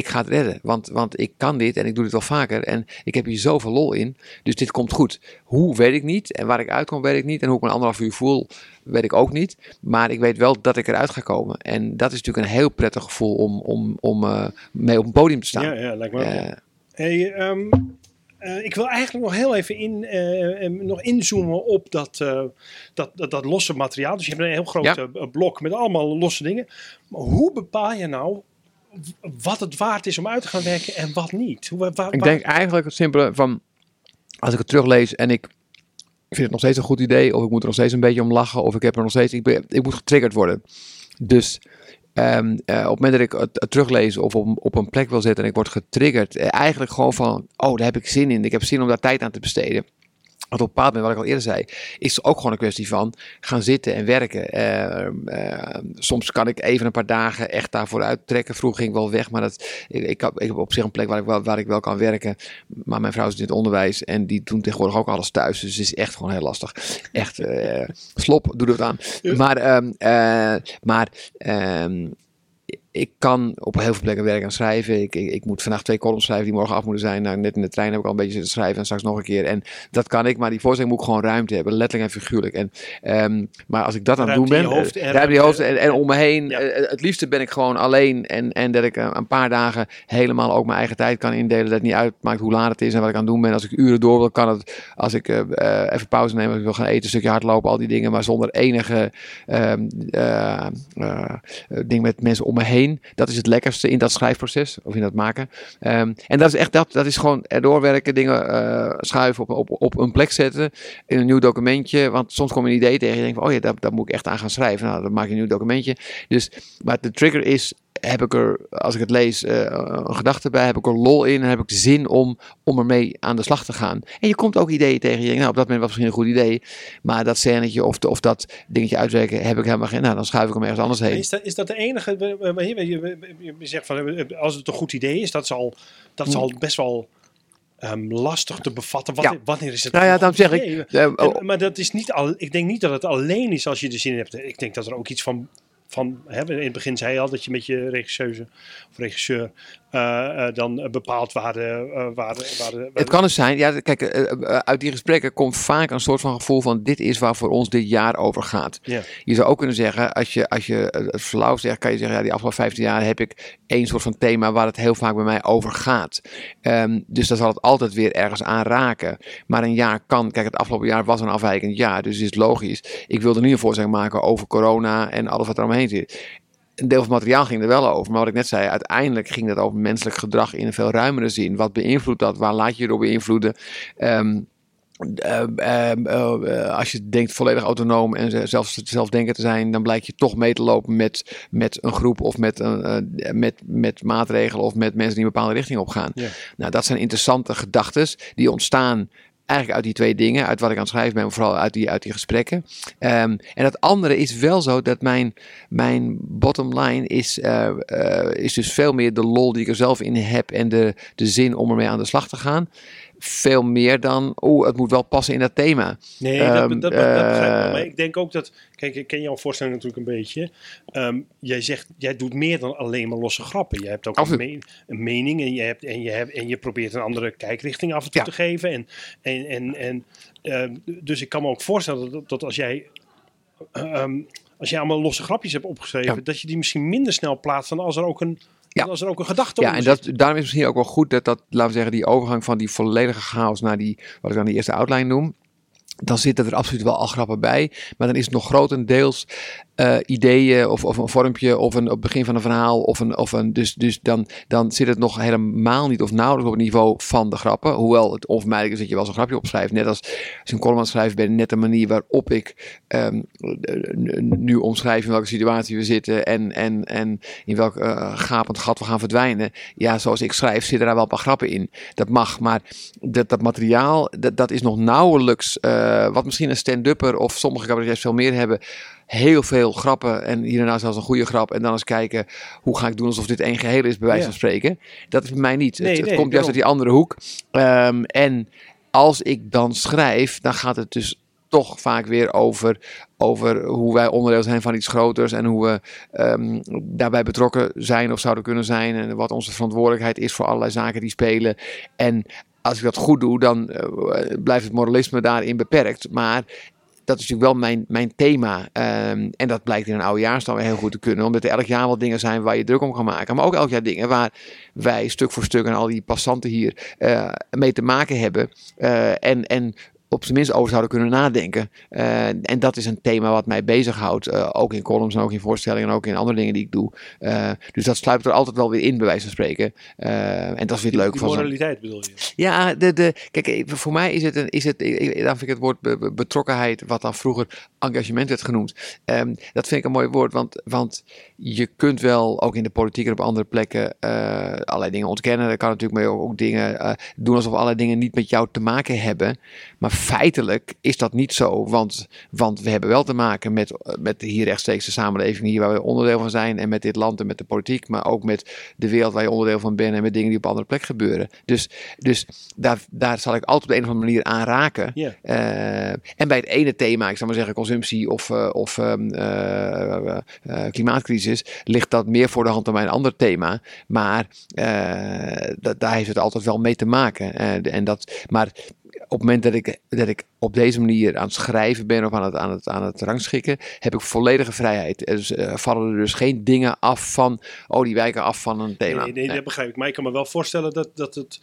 ik ga het redden. Want, want ik kan dit en ik doe het wel vaker. En ik heb hier zoveel lol in. Dus dit komt goed. Hoe weet ik niet. En waar ik uitkom weet ik niet. En hoe ik me anderhalf uur voel weet ik ook niet. Maar ik weet wel dat ik eruit ga komen. En dat is natuurlijk een heel prettig gevoel om, om, om uh, mee op een podium te staan. Ja, ja lijkt me. Uh, hey, um, uh, ik wil eigenlijk nog heel even in, uh, nog inzoomen op dat, dat, dat, dat, losse materiaal. Dus je hebt een heel groot ja. blok met allemaal losse dingen. Maar hoe bepaal je nou wat het waard is om uit te gaan werken en wat niet. Hoe, waar, ik denk eigenlijk het simpele van, als ik het teruglees en ik vind het nog steeds een goed idee, of ik moet er nog steeds een beetje om lachen, of ik heb er nog steeds, ik, ben, ik moet getriggerd worden. Dus um, uh, op het moment dat ik het, het teruglees of op, op, een plek wil zetten en ik word getriggerd, uh, eigenlijk gewoon van, oh, daar heb ik zin in, ik heb zin om daar tijd aan te besteden. Want op een bepaald moment, wat ik al eerder zei, is ook gewoon een kwestie van gaan zitten en werken. Uh, uh, soms kan ik even een paar dagen echt daarvoor uittrekken. Vroeger ging ik wel weg, maar dat, ik, ik, heb, ik heb op zich een plek waar ik, wel, waar ik wel kan werken. Maar mijn vrouw is in het onderwijs en die doen tegenwoordig ook alles thuis. Dus het is echt gewoon heel lastig. Echt, uh, slop, doe het aan. Maar, um, maar um, ik kan op heel veel plekken werken en schrijven. Ik, ik, ik, moet vandaag twee columns schrijven die morgen af moeten zijn. Nou, net in de trein heb ik al een beetje zitten schrijven en straks nog een keer. En dat kan ik, maar die voorstelling moet ik gewoon ruimte hebben, letterlijk en figuurlijk. En, um, maar als ik dat aan het doen ben, hoofd, uh, ruimte die hoofd en, en om me heen. Ja. Uh, het liefste ben ik gewoon alleen en, en dat ik uh, een paar dagen helemaal ook mijn eigen tijd kan indelen. Dat het niet uitmaakt hoe laat het is en wat ik aan het doen ben. Als ik uren door wil, kan het. Als ik even pauze neem, als ik wil gaan eten, een stukje hardlopen, al die dingen. Maar zonder enige um, ding met mensen om me heen. Dat is het lekkerste in dat schrijfproces of in dat maken. Um, en dat is echt dat, dat is gewoon erdoor werken, dingen uh, schuiven, op, op, op een plek zetten, in een nieuw documentje. Want soms kom je een idee tegen en je denkt van, oh ja, daar, daar moet ik echt aan gaan schrijven. Nou, dan maak je een nieuw documentje. Dus, maar de trigger is heb ik er, als ik het lees, uh, een gedachte bij, heb ik er lol in en heb ik de zin om, om ermee aan de slag te gaan. En je komt ook ideeën tegen. Je denkt, nou, op dat moment was misschien een goed idee, maar dat scènetje of, of dat dingetje uitwerken heb ik helemaal geen. Nou, dan schuif ik hem ergens anders heen. Is dat, is dat de enige? Je, je zegt van, als het een goed idee is, dat is al, dat is al best wel. Um, lastig te bevatten. Wat, ja. Wanneer is het? Nou ja, dan zeg ik. Uh, oh. en, maar dat is niet al. Ik denk niet dat het alleen is als je de zin hebt. Ik denk dat er ook iets van van, hè, in het begin zei je al dat je met je regisseuse of regisseur dan bepaalt waar de, uh, waar, de, waar, de, waar Het kan dus zijn, ja, kijk, uit die gesprekken komt vaak een soort van gevoel van dit is waar voor ons dit jaar over gaat. Je zou ook kunnen zeggen, als je, als je het verlauw zegt, kan je zeggen, ja, die afgelopen 15 jaar heb ik één soort van thema waar het heel vaak bij mij over gaat. Um, dus dan zal het altijd weer ergens aan raken. Maar een jaar kan, kijk, het afgelopen jaar was een afwijkend jaar, dus is het logisch. Ik wilde nu een voorstelling maken over corona en alles wat er omheen zit een deel van het materiaal ging er wel over. Maar wat ik net zei, uiteindelijk ging dat over menselijk gedrag in een veel ruimere zin. Wat beïnvloedt dat? Waar laat je je door beïnvloeden? Um, uh, uh, uh, als je denkt volledig autonoom en zelf, zelfdenken te zijn, dan blijkt je toch mee te lopen met, met een groep of met, een, met, met maatregelen of met mensen die een bepaalde richting op gaan. Ja. Nou, dat zijn interessante gedachten die ontstaan eigenlijk uit die twee dingen, uit wat ik aan het schrijven ben, maar vooral uit die, uit die gesprekken. Um, en het andere is wel zo dat mijn, mijn bottom line is, uh, uh, is dus veel meer de lol die ik er zelf in heb en de, de zin om ermee aan de slag te gaan veel meer dan, oeh, het moet wel passen in dat thema. Nee, um, dat, dat, dat, dat begrijp ik Maar ik denk ook dat, kijk, ik ken jouw voorstelling natuurlijk een beetje. Um, jij zegt, jij doet meer dan alleen maar losse grappen. Je hebt ook een, me een, mening en je, hebt, en, je hebt, en je probeert een andere kijkrichting af en toe ja. te geven. En, en, en, en uh, dus ik kan me ook voorstellen dat, dat als jij... Um, als jij allemaal losse grapjes hebt opgeschreven, ja. dat je die misschien minder snel plaatst dan als er ook een ja. als er ook een gedachte Ja, en dat, daarom is het misschien ook wel goed dat dat, laten we zeggen, die overgang van die volledige chaos naar die, wat ik dan die eerste outline noem, dan zitten er absoluut wel al grappen bij. Maar dan is het nog grotendeels uh, ideeën of, of een vormpje of een op het begin van een verhaal. Of een, of een, dus dus dan, dan zit het nog helemaal niet of nauwelijks op het niveau van de grappen. Hoewel het onvermijdelijk is dat je wel zo'n grapje opschrijft. Net als, als een column schrijven bent, net de manier waarop ik um, nu omschrijf in welke situatie we zitten. En, en, en in welk uh, gapend gat we gaan verdwijnen. Ja, zoals ik schrijf zitten daar wel een paar grappen in. Dat mag, maar dat, dat materiaal, dat, dat is nog nauwelijks... Uh, wat misschien een stand-upper of sommige cabaretiers veel meer hebben heel veel grappen en hierna zelfs een goede grap. En dan eens kijken hoe ga ik doen alsof dit één geheel is, bij wijze van spreken. Dat is bij mij niet. het, het komt juist uit die andere hoek. Um, en als ik dan schrijf, dan gaat het dus toch vaak weer over, over hoe wij onderdeel zijn van iets groters en hoe we um, daarbij betrokken zijn of zouden kunnen zijn en wat onze verantwoordelijkheid is voor allerlei zaken die spelen. En als ik dat goed doe, dan uh, blijft het moralisme daarin beperkt. Maar dat is natuurlijk wel mijn, mijn thema. Um, en dat blijkt in een oude jaarstal weer heel goed te kunnen. Omdat er elk jaar wel dingen zijn waar je druk om kan maken. Maar ook elk jaar dingen waar wij stuk voor stuk en al die passanten hier uh, mee te maken hebben. Uh, en, en op zijn minst over zouden kunnen nadenken. Uh, en dat is een thema wat mij bezighoudt. Uh, ook in columns en ook in voorstellingen en ook in andere dingen die ik doe. Uh, dus dat sluipt er altijd wel weer in, bij wijze van spreken. en dat is weer leuk. Die moraliteit bedoel je? Ja, de, de, kijk, voor mij is het, een, is het dan vind ik het woord betrokkenheid, wat dan vroeger engagement werd genoemd. Um, dat vind ik een mooi woord, want, want je kunt wel ook in de politiek en op andere plekken allerlei dingen ontkennen. Dat kan natuurlijk, maar ook, ook dingen doen alsof allerlei dingen niet met jou te maken hebben. Maar feitelijk is dat niet zo, want, want we hebben wel te maken met, met hier rechtstreeks de samenleving hier waar we onderdeel van zijn en met dit land en met de politiek, maar ook met de wereld waar je onderdeel van bent en met dingen die op andere plek gebeuren. Dus, dus daar, daar zal ik altijd op de een of andere manier aan raken. Yeah. Uh, en bij het ene thema, ik zou maar zeggen consumptie of, uh, of um, uh, klimaatcrisis, ligt dat meer voor de hand dan bij een ander thema. Maar dat, daar heeft het altijd wel mee te maken. en dat, maar op het moment dat ik, dat ik op deze manier aan het schrijven ben of aan het, aan het, aan het rangschikken, heb ik volledige vrijheid. Dus uh, vallen er dus geen dingen af van, oh die wijken af van een thema. Nee, nee, nee, dat begrijp ik. Maar ik kan me wel voorstellen dat, dat het,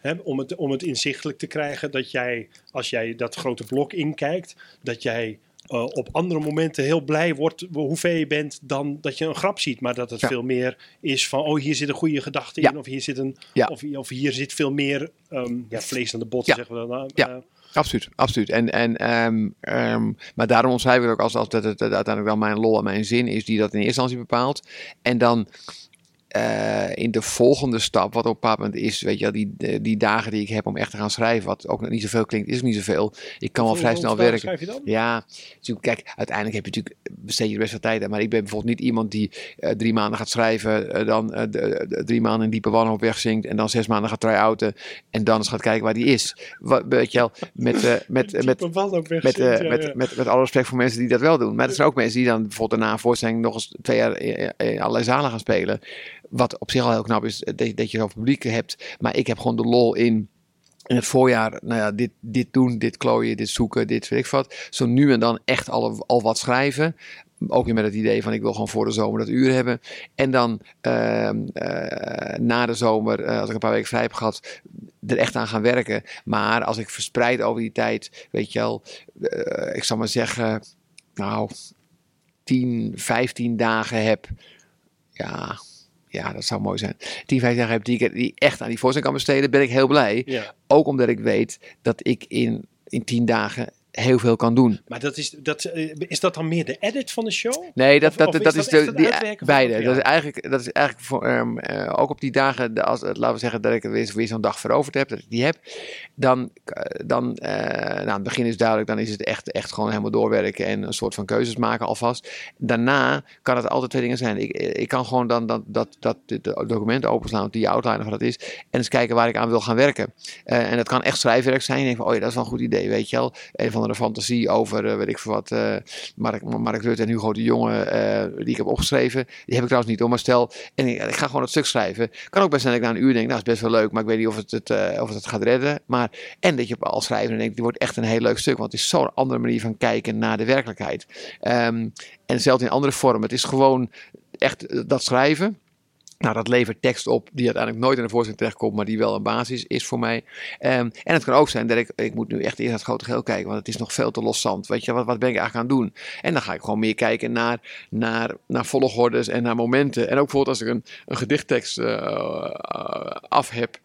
hè, om het, om het inzichtelijk te krijgen, dat jij, als jij dat grote blok inkijkt, dat jij uh, op andere momenten heel blij wordt hoe ver je bent dan dat je een grap ziet. Maar dat het ja. veel meer is van, oh hier zit een goede gedachte in. Ja. Of, hier zit een, ja. of, of, hier zit veel meer um, vlees aan de botten, zeggen we dan. Uh, ja. Absoluut, absoluut. En, en, um, um, maar daarom omschrijf ik ook als, als dat het uiteindelijk wel mijn lol en mijn zin is die dat in eerste instantie bepaalt. En dan uh, in de volgende stap, wat op een moment is, weet je, die, die dagen die ik heb om echt te gaan schrijven, wat ook nog niet zoveel klinkt, is niet zoveel. Ik kan wel vrij snel werken. Schrijf je dan? Ja, dus kijk, uiteindelijk heb je natuurlijk, besteed je best wel tijd aan, maar ik ben bijvoorbeeld niet iemand die uh, drie maanden gaat schrijven, uh, dan de, de, drie maanden in diepe wanhoop wegzinkt en dan zes maanden gaat try-outen en dan eens gaat kijken waar die is. Wat, weet je wel, met, [laughs] met, met, met, met, ja, met, met, met alle respect voor mensen die dat wel doen. Maar er zijn ook mensen die dan bijvoorbeeld daarna voorstelling nog eens twee jaar in allerlei zalen gaan spelen. Wat op zich al heel knap is, dat, dat je zo'n publiek hebt. Maar ik heb gewoon de lol in in het voorjaar, nou ja, dit, dit doen, dit klooien, dit zoeken, dit weet ik wat. Zo nu en dan echt al, al wat schrijven. Ook weer met het idee van ik wil gewoon voor de zomer dat uur hebben. En dan uh, uh, na de zomer, uh, als ik een paar weken vrij heb gehad, er echt aan gaan werken. Maar als ik verspreid over die tijd, weet je wel, eh, ik zal maar zeggen, nou, 10, 15 dagen heb. Ja, ja, dat zou mooi zijn. 10, 15 dagen heb die ik die echt aan die voorstelling kan besteden, ben ik heel blij. Ja. Ook omdat ik weet dat ik in, in 10 dagen heel veel kan doen. Maar dat is, dat, is dat dan meer de edit van de show? Nee, dat, of, dat, of dat, is, de, die, beide. Dat is eigenlijk, dat is eigenlijk voor, um, uh, ook op die dagen, als, laten we zeggen dat ik weer, weer zo'n dag veroverd heb, dat ik die heb, dan, dan uh, nou, het begin is duidelijk, dan is het echt, echt gewoon helemaal doorwerken en een soort van keuzes maken alvast. Daarna kan het altijd twee dingen zijn. Ik, ik kan gewoon dan dat, dat, dat, dat document openslaan, die outline van dat is, en eens kijken waar ik aan wil gaan werken. En dat kan echt schrijfwerk zijn. En denk van, oh ja, dat is wel een goed idee, weet je wel. Een van de fantasie over, uh, weet ik veel wat, uh, Mark, Mark Rutte en Hugo de Jonge, uh, die ik heb opgeschreven. Die heb ik trouwens niet om, maar stel, en ik, ga gewoon het stuk schrijven. Kan ook best zijn dat ik na een uur denk, nou is best wel leuk, maar ik weet niet of het het, of het, het gaat redden. Maar, en dat je al schrijven en denkt, die wordt echt een heel leuk stuk, want het is zo'n andere manier van kijken naar de werkelijkheid. Um, en zelfs in andere vormen. Het is gewoon echt dat schrijven. Nou, dat levert tekst op die uiteindelijk nooit in de voorstelling terechtkomt, maar die wel een basis is voor mij. Ehm, en het kan ook zijn dat ik, ik moet nu echt eerst naar het grote geheel kijken, want het is nog veel te loszand. Weet je, wat, wat ben ik eigenlijk aan het doen? En dan ga ik gewoon meer kijken naar, naar, naar volgordes en naar momenten. En ook bijvoorbeeld als ik een, een gedichttekst uh, af heb,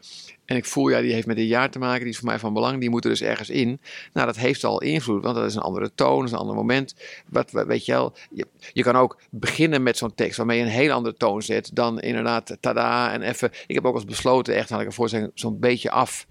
en ik voel, ja, die heeft met een jaar te maken, die is voor mij van belang, die moet er dus ergens in. Nou, dat heeft al invloed, want dat is een andere toon, is een ander moment. Wat, weet je wel, je, je kan ook beginnen met zo'n tekst waarmee je een heel andere toon zet dan inderdaad tada en even. Ik heb ook eens besloten, echt had ik een voorstelling zo'n beetje af.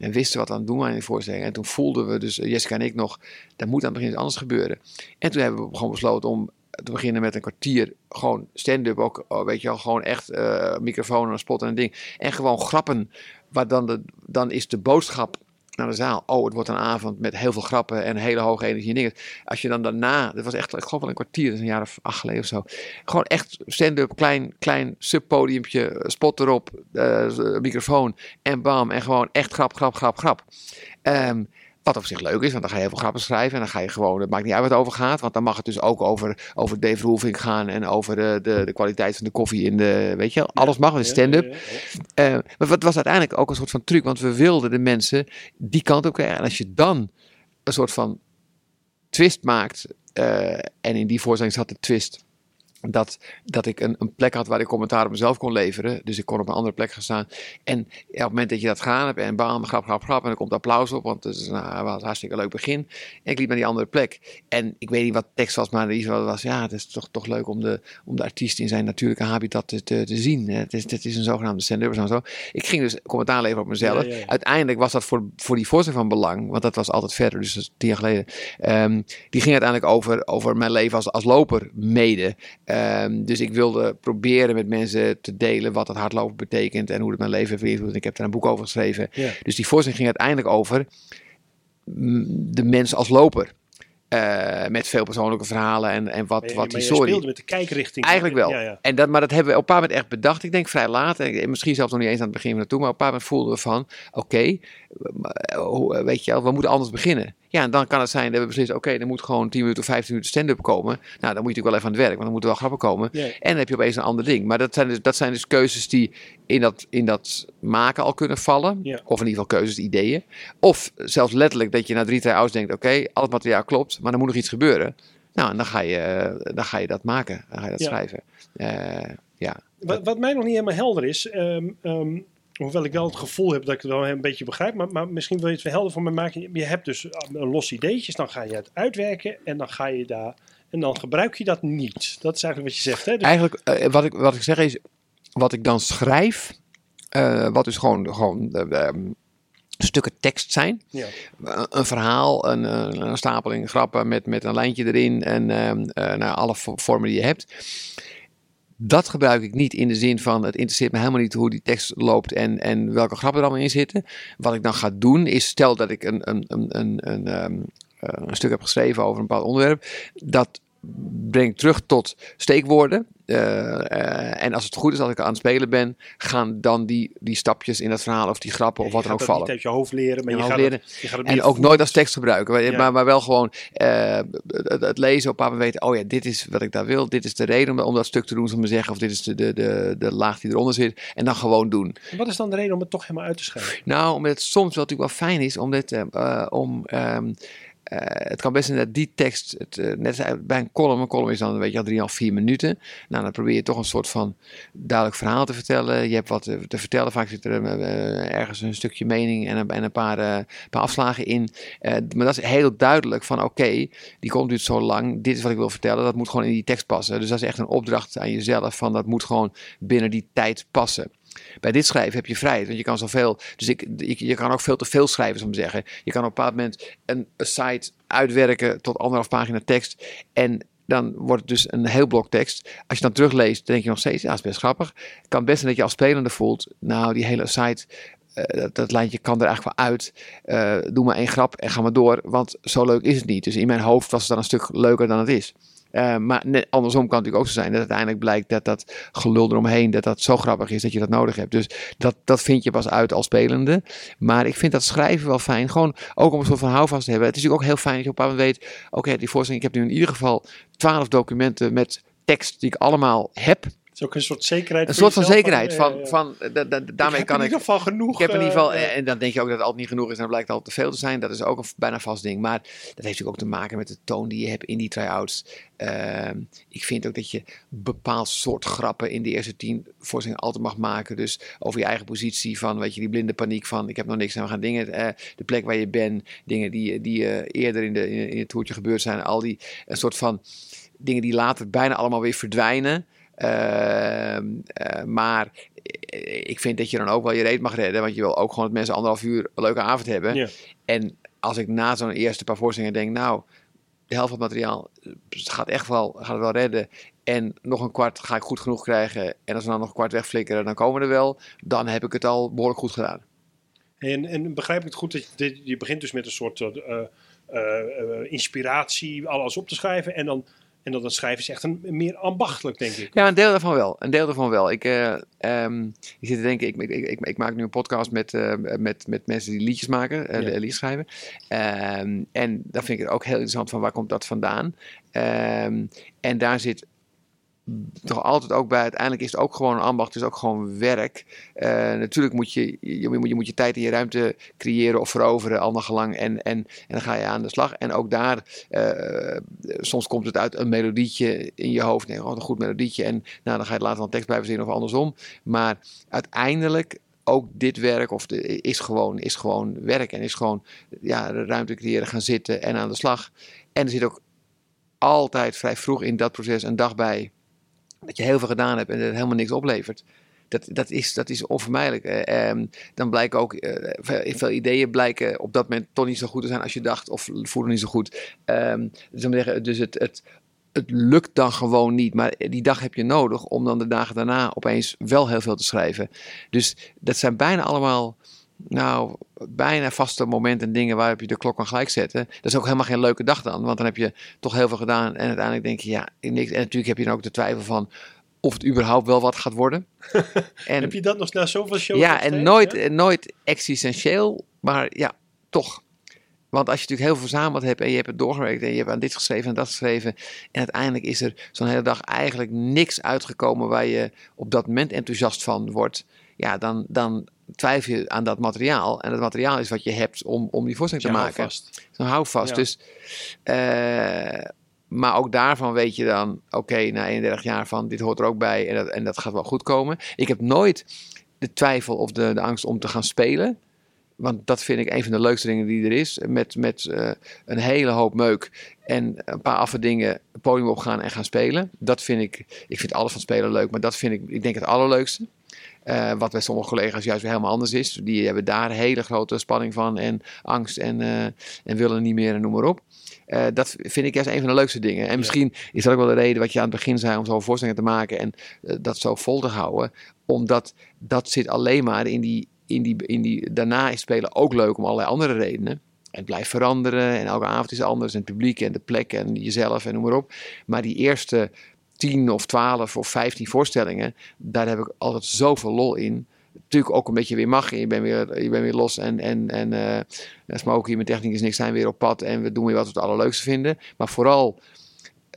En wisten wat aan doen in de voorstelling. En toen voelden we, dus Jessica en ik nog, dat moet aan het begin iets anders gebeuren. En toen hebben we gewoon besloten om te beginnen met een kwartier gewoon stand-up ook, oh, weet je wel, gewoon echt uh, microfoon en spot en een ding. En gewoon grappen Waar dan, de, dan is de boodschap naar de zaal. Oh, het wordt een avond met heel veel grappen en hele hoge energie en dingen. Als je dan daarna, dat was echt, ik geloof wel een kwartier, een jaar of acht geleden of zo. Gewoon echt stand-up, klein, klein subpodiumpje, spot erop, uh, microfoon en bam. En gewoon echt grap, grap, grap, grap. Um, wat op zich leuk is, want dan ga je heel veel grappen schrijven. En dan ga je gewoon, het maakt niet uit wat het over gaat. Want dan mag het dus ook over, over Dave Roelvink gaan. En over de, de, de kwaliteit van de koffie in de, weet je Alles mag, met stand-up. Uh, maar wat was uiteindelijk ook een soort van truc. Want we wilden de mensen die kant op krijgen. En als je dan een soort van twist maakt. Uh, en in die voorstelling zat de twist dat, dat ik een, een, plek had waar ik commentaar op mezelf kon leveren. Dus ik kon op een andere plek gaan staan. En op het moment dat je dat gedaan hebt en bam, grap, grap, grap. En er komt applaus op, want het is nou, was een hartstikke leuk begin. En ik liep naar die andere plek. En ik weet niet wat de tekst was, maar iets was, ja, het is toch, toch leuk om de, om de artiest in zijn natuurlijke habitat te, te, te zien. Het is, het is een zogenaamde stand-up en zo. Ik ging dus commentaar leveren op mezelf. Uiteindelijk was dat voor, voor die voorzitter van belang, want dat was altijd verder, dus dat is tien jaar geleden. Um, die ging uiteindelijk over, over mijn leven als, als loper mede. Um, dus ik wilde proberen met mensen te delen wat het hardlopen betekent en hoe het mijn leven heeft beïnvloed. Ik heb daar een boek over geschreven. Ja. Dus die voorstelling ging uiteindelijk over de mens als loper. Uh, met veel persoonlijke verhalen en, en wat, maar, wat historie. speelde met de kijkrichting. Eigenlijk wel. Ja, ja. En dat, maar dat hebben we op een paar moment echt bedacht. Ik denk vrij laat. En misschien zelfs nog niet eens aan het begin van naartoe. Maar op een paar moment voelden we van... Oké, okay, weet je wel, we moeten anders beginnen. Ja, en dan kan het zijn dat we beslissen, oké, okay, er moet gewoon 10 minuten of 15 minuten stand-up komen. Nou, dan moet je natuurlijk wel even aan het werk, want dan moeten wel grappen komen. En dan heb je opeens een ander ding. Maar dat zijn dus, dat zijn dus keuzes die in dat, in dat maken al kunnen vallen. Of in ieder geval keuzes, ideeën. Of zelfs letterlijk dat je na drie, twee ouds denkt, oké, al het materiaal klopt, maar er moet nog iets gebeuren. Nou, en dan ga je, dan ga je dat maken, dan ga je dat schrijven. Eh, ja. Wat, wat mij nog niet helemaal helder is, ehm, ehm, hoewel ik wel het gevoel heb dat ik het wel een beetje begrijp, maar, maar misschien wil je het wel helder voor me maken. Je hebt dus een los ideetjes, dan ga je het uitwerken en dan ga je daar en dan gebruik je dat niet. Dat is eigenlijk wat je zegt, hè? Dus- Eigenlijk, eh, wat, ik, wat ik zeg is, wat ik dan schrijf, eh, wat dus gewoon, gewoon eh, ehm, stukken tekst zijn. ja. Een- verhaal, een, een, stapeling grappen met, met een lijntje erin en nou, alle vo- vormen die je hebt. Dat gebruik ik niet in de zin van het interesseert me helemaal niet hoe die tekst loopt en, en welke grappen er allemaal in zitten. Wat ik dan ga doen is, stel dat ik een, een, een, een, een, ehm, eh, een stuk heb geschreven over een bepaald onderwerp, dat breng ik terug tot steekwoorden. Eh, eh, en als het goed is, als ik aan het spelen ben, gaan dan die, die stapjes in dat verhaal of die grappen of wat je dan ook gaat dat vallen. niet uit je hoofd leren, maar Je je, hoofd gaat leren. Het, je gaat het En ook nooit als tekst gebruiken, maar, Ja. maar, maar wel gewoon eh, het, het lezen op paar weten, oh ja, dit is wat ik daar wil, dit is de reden om, om dat stuk te doen, zullen we zeggen, of dit is de, de, de, de laag die eronder zit, en dan gewoon doen. En Wat is dan de reden om het toch helemaal uit te schrijven? Nou, omdat het soms wel natuurlijk wel fijn is, omdat, eh, eh, om, eh, het kan best zijn dat die tekst, het, eh, net bij een column, een column is dan weet je al 3,5, 4 minuten. Nou, dan probeer je toch een soort van duidelijk verhaal te vertellen. Je hebt wat te, te vertellen, vaak zit er eh, ergens een stukje mening en en een paar, eh, paar afslagen in. Eh, maar dat is heel duidelijk van oké, die komt duurt zo lang, dit is wat ik wil vertellen, dat moet gewoon in die tekst passen. Dus dat is echt een opdracht aan jezelf van dat moet gewoon binnen die tijd passen. Bij dit schrijven heb je vrijheid, want je kan zoveel. Dus ik, ik, je kan ook veel te veel schrijven, zou ik zeggen. Je kan op een bepaald moment een site uitwerken tot anderhalf pagina tekst. En dan wordt het dus een heel blok tekst. Als je dan terugleest, denk je nog steeds, ja, dat is best grappig. Het kan best zijn dat je als spelende voelt, nou, die hele site, eh, dat, dat lijntje kan er eigenlijk wel uit. Eh, doe maar één grap en ga maar door, want zo leuk is het niet. Dus in mijn hoofd was het dan een stuk leuker dan het is. Eh, maar andersom kan het natuurlijk ook zo zijn dat uiteindelijk blijkt dat dat gelul eromheen, dat dat zo grappig is dat je dat nodig hebt. Dus dat, dat vind je pas uit als spelende. Maar ik vind dat schrijven wel fijn. Gewoon ook om een soort van houvast te hebben. Het is natuurlijk ook heel fijn dat je op een moment weet, oké, die voorstelling, ik heb nu in ieder geval twaalf documenten met tekst die ik allemaal heb. Is ook een soort zekerheid. Een soort van zekerheid. Van, ja, ja. van, da- da- Ik daarmee kan in ik. ieder geval genoeg. Ik heb in ieder geval, eh, eh, en dan denk je ook dat het altijd niet genoeg is en dan blijkt het al te veel te zijn. Dat is ook een bijna vast ding. Maar dat heeft natuurlijk ook te maken met de toon die je hebt in die try-outs. Ehm, ik vind ook dat je bepaald soort grappen in de eerste tien voorstellingen altijd mag maken. Dus over je eigen positie van, weet je, die blinde paniek van ik heb nog niks en we gaan dingen. eh, de plek waar je bent, dingen die, die eh, eerder in, de, in, in het toertje gebeurd zijn. Al die een soort van dingen die later bijna allemaal weer verdwijnen. Ehm, eh, maar ik vind dat je dan ook wel je reet mag redden. Want je wil ook gewoon dat mensen anderhalf uur een leuke avond hebben. Ja. En als ik na zo'n eerste paar voorstellingen denk, nou, de helft van het materiaal eh, gaat echt wel, gaat het wel redden. En nog een kwart ga ik goed genoeg krijgen. En als we dan nog een kwart wegflikkeren, dan komen we er wel. Dan heb ik het al behoorlijk goed gedaan. En, en begrijp ik het goed dat je, je begint dus met een soort eh, inspiratie, alles op te schrijven. En dan, en dan het schrijven is echt een, meer ambachtelijk, denk ik. Ja, een deel daarvan wel. Een deel daarvan wel. Ik, eh, ehm, ik zit te denken, ik, ik, ik, ik maak nu een podcast met, eh, met, met mensen die liedjes maken, eh, Ja. de liedjes schrijven. Ehm, en dan vind ik het ook heel interessant van waar komt dat vandaan. Ehm, en daar zit toch altijd ook bij, uiteindelijk is het ook gewoon een ambacht, het is ook gewoon werk. Eh, natuurlijk moet je, je, moet, je moet je tijd en je ruimte creëren of veroveren, al gelang. En, en, en dan ga je aan de slag. En ook daar, eh, soms komt het uit een melodietje in je hoofd. Nee, gewoon een goed melodietje. En nou, dan ga je later een tekst bij verzinnen of andersom. Maar uiteindelijk, ook dit werk of is, gewoon, is gewoon werk. En is gewoon ja, ruimte creëren, gaan zitten en aan de slag. En er zit ook altijd vrij vroeg in dat proces een dag bij dat je heel veel gedaan hebt en dat het helemaal niks oplevert. Dat, dat, is, dat is onvermijdelijk. Eh, ehm, dan blijken ook eh, veel, ideeën blijken op dat moment toch niet zo goed te zijn als je dacht, of voelde niet zo goed. Ehm, dus dus het, het, het lukt dan gewoon niet. Maar die dag heb je nodig om dan de dagen daarna opeens wel heel veel te schrijven. Dus dat zijn bijna allemaal, nou, bijna vaste momenten en dingen waarop je de klok kan gelijk zetten. Dat is ook helemaal geen leuke dag dan, want dan heb je toch heel veel gedaan en uiteindelijk denk je, ja, niks. En natuurlijk heb je dan ook de twijfel van of het überhaupt wel wat gaat worden. [laughs] en, Heb je dat nog na zoveel shows? ja, en steeds, nooit, hè? eh, nooit existentieel, maar ja, toch. Want als je natuurlijk heel veel verzameld hebt en je hebt het doorgewerkt en je hebt aan dit geschreven en dat geschreven. En uiteindelijk is er zo'n hele dag eigenlijk niks uitgekomen waar je op dat moment enthousiast van wordt. Ja, dan, dan twijfel je aan dat materiaal. En dat materiaal is wat je hebt om, om die voorstelling Ja, te hou maken. vast. Zo'n houvast. Ja. Dus, eh, maar ook daarvan weet je dan, oké, na 31 jaar van dit hoort er ook bij en dat, en dat gaat wel goed komen. Ik heb nooit de twijfel of de, de angst om te gaan spelen. Want dat vind ik een van de leukste dingen die er is. Met, met eh, een hele hoop meuk en een paar affe dingen het podium opgaan en gaan spelen. Dat vind ik, ik vind alles van spelen leuk, maar dat vind ik, ik denk het allerleukste. Eh, wat bij sommige collega's juist weer helemaal anders is. Die hebben daar hele grote spanning van en angst en, eh, en willen niet meer en noem maar op. Eh, dat vind ik juist een van de leukste dingen. En misschien is dat ook wel de reden wat je aan het begin zei om zo'n voorstelling te maken en dat zo vol te houden. Omdat dat zit alleen maar in die, in die, in die, daarna is spelen ook leuk om allerlei andere redenen. Het blijft veranderen en elke avond is anders en het publiek en de plek en jezelf en noem maar op. Maar die eerste 10 of 12 of 15 voorstellingen, daar heb ik altijd zoveel lol in. Natuurlijk ook een beetje weer mag. Je bent weer, je bent weer los en, en, en uh, Smokey, mijn technicus en ik zijn weer op pad en we doen weer wat we het allerleukste vinden. Maar vooral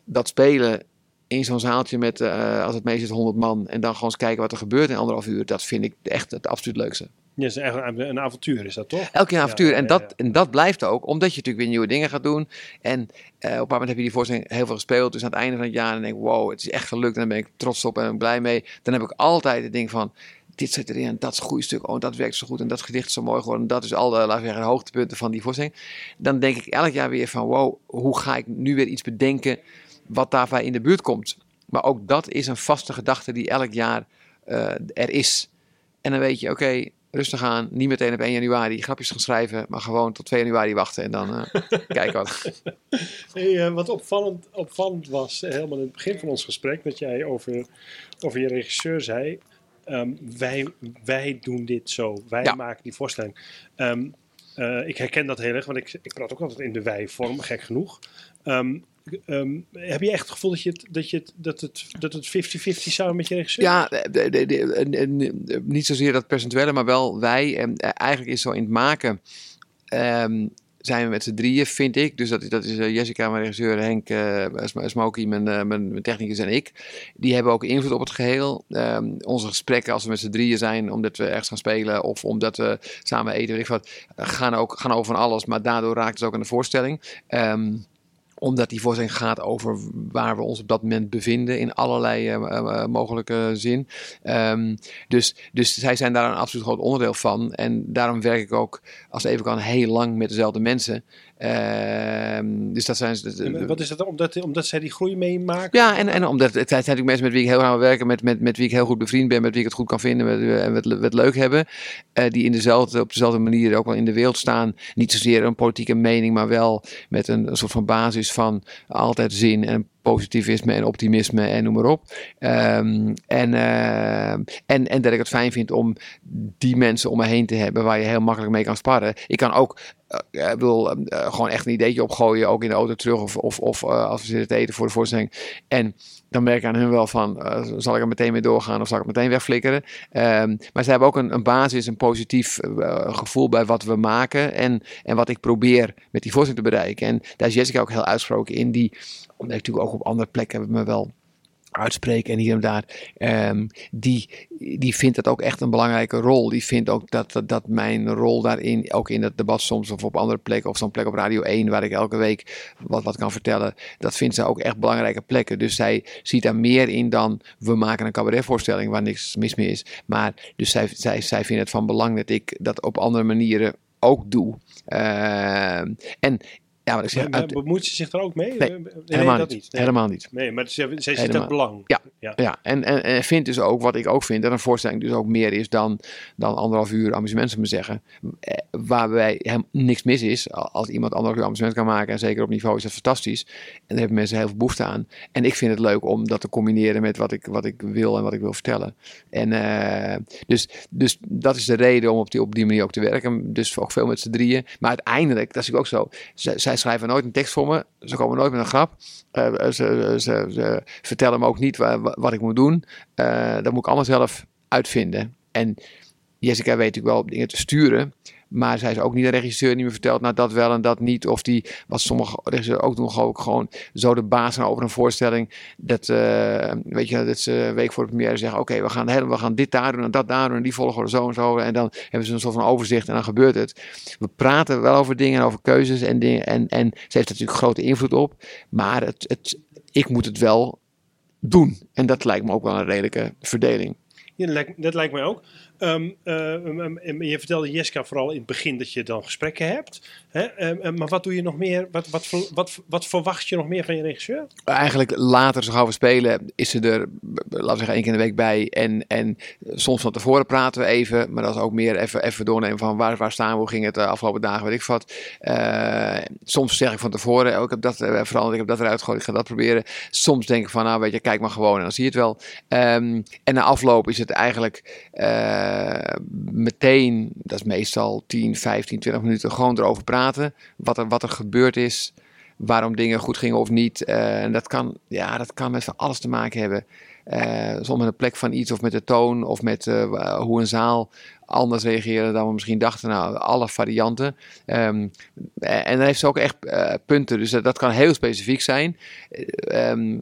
dat spelen in zo'n zaaltje met, uh, als het meest is 100 man en dan gewoon eens kijken wat er gebeurt in anderhalf uur. Dat vind ik echt het absoluut leukste. Ja, is echt een, een avontuur is dat toch? Elke keer een avontuur. Ja, en, dat, ja. en dat blijft ook, omdat je natuurlijk weer nieuwe dingen gaat doen. En uh, op een bepaald moment heb je die voorstelling heel veel gespeeld. Dus aan het einde van het jaar dan denk ik, wow, het is echt gelukt. En dan ben ik trots op en ben ik blij mee. Dan heb ik altijd het ding van, dit zit erin en dat is een goed stuk. Oh, dat werkt zo goed en dat gedicht is zo mooi geworden. Dat is al de, laten we zeggen, hoogtepunten van die voorstelling. Dan denk ik elk jaar weer van, wow, hoe ga ik nu weer iets bedenken wat daarbij in de buurt komt. Maar ook dat is een vaste gedachte die elk jaar uh, er is. En dan weet je, oké, okay, rustig aan. Niet meteen op 1 januari grapjes gaan schrijven, maar gewoon tot 2 januari wachten en dan uh, [laughs] kijken wat. Hey, uh, wat opvallend, opvallend was, uh, helemaal in het begin van ons gesprek, dat jij over, over je regisseur zei. Um, wij, wij doen dit zo, wij ja. maken die voorstelling. Um, ik herken dat heel erg, want ik, ik praat ook altijd in de wij-vorm, gek genoeg. Um, Um, heb je echt het gevoel dat, je het, dat, je het, dat het dat het 50-50 samen met je regisseur Ja, de, niet zozeer dat percentuele, maar wel wij. En eigenlijk is zo in het maken. Um, zijn we met z'n drieën, vind ik. Dus dat, dat is eh, Jessica, mijn regisseur, Henk, eh Sm- Smokey, mijn, eh, mijn, mijn technicus en ik. Die hebben ook invloed op het geheel. Ehm, onze gesprekken als we met z'n drieën zijn, omdat we ergens gaan spelen of omdat we samen eten, weet ik wat, gaan, ook, gaan over van alles. Maar daardoor raakt het ook aan de voorstelling. Ehm, omdat die voorstelling gaat over waar we ons op dat moment bevinden in allerlei eh, eh, eh, mogelijke zin. Ehm, dus, dus zij zijn daar een absoluut groot onderdeel van. En daarom werk ik ook, als het even kan, heel lang met dezelfde mensen. Ehm, dus dat zijn... En Wat is dat? Omdat, omdat zij die groei meemaken? Ja, en, en omdat het zijn natuurlijk mensen met wie ik heel graag werken, met, met, met wie ik heel goed bevriend ben, met wie ik het goed kan vinden met, en met, met leuk hebben. eh, die in dezelfde, op dezelfde manier ook wel in de wereld staan. Niet zozeer een politieke mening, maar wel met een, een soort van basis van altijd zin en positivisme en optimisme en noem maar op. Ehm, en, eh, en, en dat ik het fijn vind om die mensen om me heen te hebben waar je heel makkelijk mee kan sparren. Ik kan ook eh, ik bedoel, eh, gewoon echt een ideetje opgooien, ook in de auto terug of, of, of eh, als we zitten te eten voor de voorstelling. En dan merk ik aan hun wel van, eh, zal ik er meteen mee doorgaan of zal ik meteen wegflikkeren? Ehm, maar ze hebben ook een, een basis, een positief eh, gevoel bij wat we maken en, en wat ik probeer met die voorstelling te bereiken. En daar is Jessica ook heel uitgesproken in, die, omdat ik natuurlijk ook op andere plekken me wel uitspreken en hier en daar, ehm, die, die vindt dat ook echt een belangrijke rol. Die vindt ook dat, dat, dat mijn rol daarin, ook in het debat soms of op andere plekken, of zo'n plek op Radio 1, waar ik elke week wat, wat kan vertellen, dat vindt ze ook echt belangrijke plekken. Dus zij ziet daar meer in dan we maken een cabaretvoorstelling waar niks mis mee is. Maar dus zij, zij, zij vindt het van belang dat ik dat op andere manieren ook doe. Ehm, en ja, wat ik zeg, Maar, maar uit- bemoeit ze zich er ook mee? Nee, helemaal dat niet. Nee. Helemaal niet. Nee, maar zij, zij ziet het belang. Ja. ja. Ja, en, en, en vindt dus ook, wat ik ook vind, dat een voorstelling dus ook meer is dan, dan anderhalf uur amusement, zou ik maar zeggen. Eh, Waarbij hem niks mis is. Al- Als iemand anderhalf uur amusement kan maken, en zeker op niveau is dat fantastisch. En daar hebben mensen heel veel behoefte aan. En ik vind het leuk om dat te combineren met wat ik, wat ik wil en wat ik wil vertellen. En eh, dus, dus dat is de reden om op die, op die manier ook te werken. Dus ook veel met z'n drieën. Maar uiteindelijk, dat is ook zo. Zij, schrijven nooit een tekst voor me. Ze komen nooit met een grap. Eh, ze, ze, ze vertellen me ook niet wa- wa- wat ik moet doen. Eh, dat moet ik allemaal zelf uitvinden. En Jessica weet natuurlijk wel dingen te sturen. Maar zij is ook niet een regisseur die me vertelt, nou dat wel en dat niet. Of die, wat sommige regisseurs ook doen, gewoon, gewoon zo de baas zijn over een voorstelling. Dat, eh, weet je, dat ze een week voor de première zeggen, oké, we, gaan helemaal- we gaan dit daar doen en dat daar doen. En die volgen zo en zo. En dan hebben ze een soort van overzicht en dan gebeurt het. We praten wel over dingen, over keuzes en dingen. En, en ze heeft natuurlijk grote invloed op. Maar het, het, ik moet het wel doen. En dat lijkt me ook wel een redelijke verdeling. Ja, dat, lijkt, dat lijkt mij ook. Ehm, eh, em, em, je vertelde Jessica vooral in het begin dat je dan gesprekken hebt. Em, em, maar wat doe je nog meer? Wat, wat, wat, wat verwacht je nog meer van je regisseur? Eigenlijk later, zo gauw we spelen, is ze er, we zeggen, één keer in de week bij. En, en soms van tevoren praten we even. Maar dat is ook meer even, even doornemen van waar, waar staan we, hoe ging het de afgelopen dagen, weet ik wat. Eh, soms zeg ik van tevoren, oh, ik heb dat eh, veranderd, ik heb dat eruit gegooid, ik ga dat proberen. Soms denk ik van, nou weet je, kijk maar gewoon en dan zie je het wel. Ehm, en na afloop is het eigenlijk eh, meteen, dat is meestal 10, 15, 20 minuten, gewoon erover praten. Wat er, wat er gebeurd is, waarom dingen goed gingen of niet. Eh, en dat kan, ja, dat kan met van alles te maken hebben. Eh, soms met de plek van iets of met de toon of met eh, hoe een zaal anders reageerde dan we misschien dachten. Nou, alle varianten. Ehm, eh, en dan heeft ze ook echt eh, punten. Dus dat, kan heel specifiek zijn. Eh, ehm,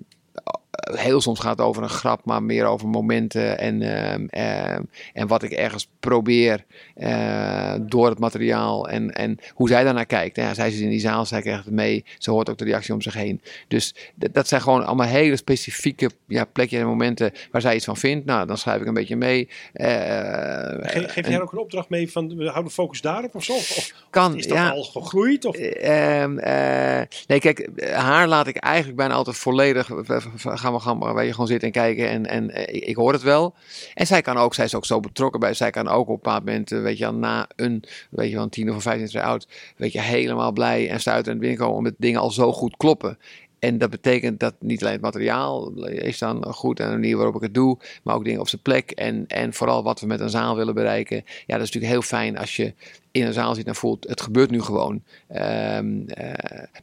heel soms gaat het over een grap, maar meer over momenten en, ehm, en wat ik ergens probeer eh, door het materiaal en, en hoe zij daarnaar kijkt. Ja, zij zit in die zaal, zij krijgt het mee, ze hoort ook de reactie om zich heen. Dus dat zijn gewoon allemaal hele specifieke ja, plekjes en momenten waar zij iets van vindt. Nou, dan schrijf ik een beetje mee. Eh, Ge- geef en- jij ook een opdracht mee van we houden focus daarop of zo? Of, kan, is dat ja. al gegroeid? Of? Ehm, eh, nee, kijk, eh, haar laat ik eigenlijk bijna altijd volledig. eh, Gaan we, gaan we weet je, gewoon zitten en kijken en, en eh, ik, ik hoor het wel. En zij kan ook, zij is ook zo betrokken bij. Zij kan ook op een bepaald moment, eh, weet je, wel, na een, weet je, wel, tien of vijftien jaar oud, weet je, helemaal blij en stuiten en binnenkomen omdat dingen al zo goed kloppen. En dat betekent dat niet alleen het materiaal is dan goed en de manier waarop ik het doe, maar ook dingen op zijn plek. En, en vooral wat we met een zaal willen bereiken. Ja, dat is natuurlijk heel fijn als je in een zaal zit en voelt, het gebeurt nu gewoon. Ehm, eh,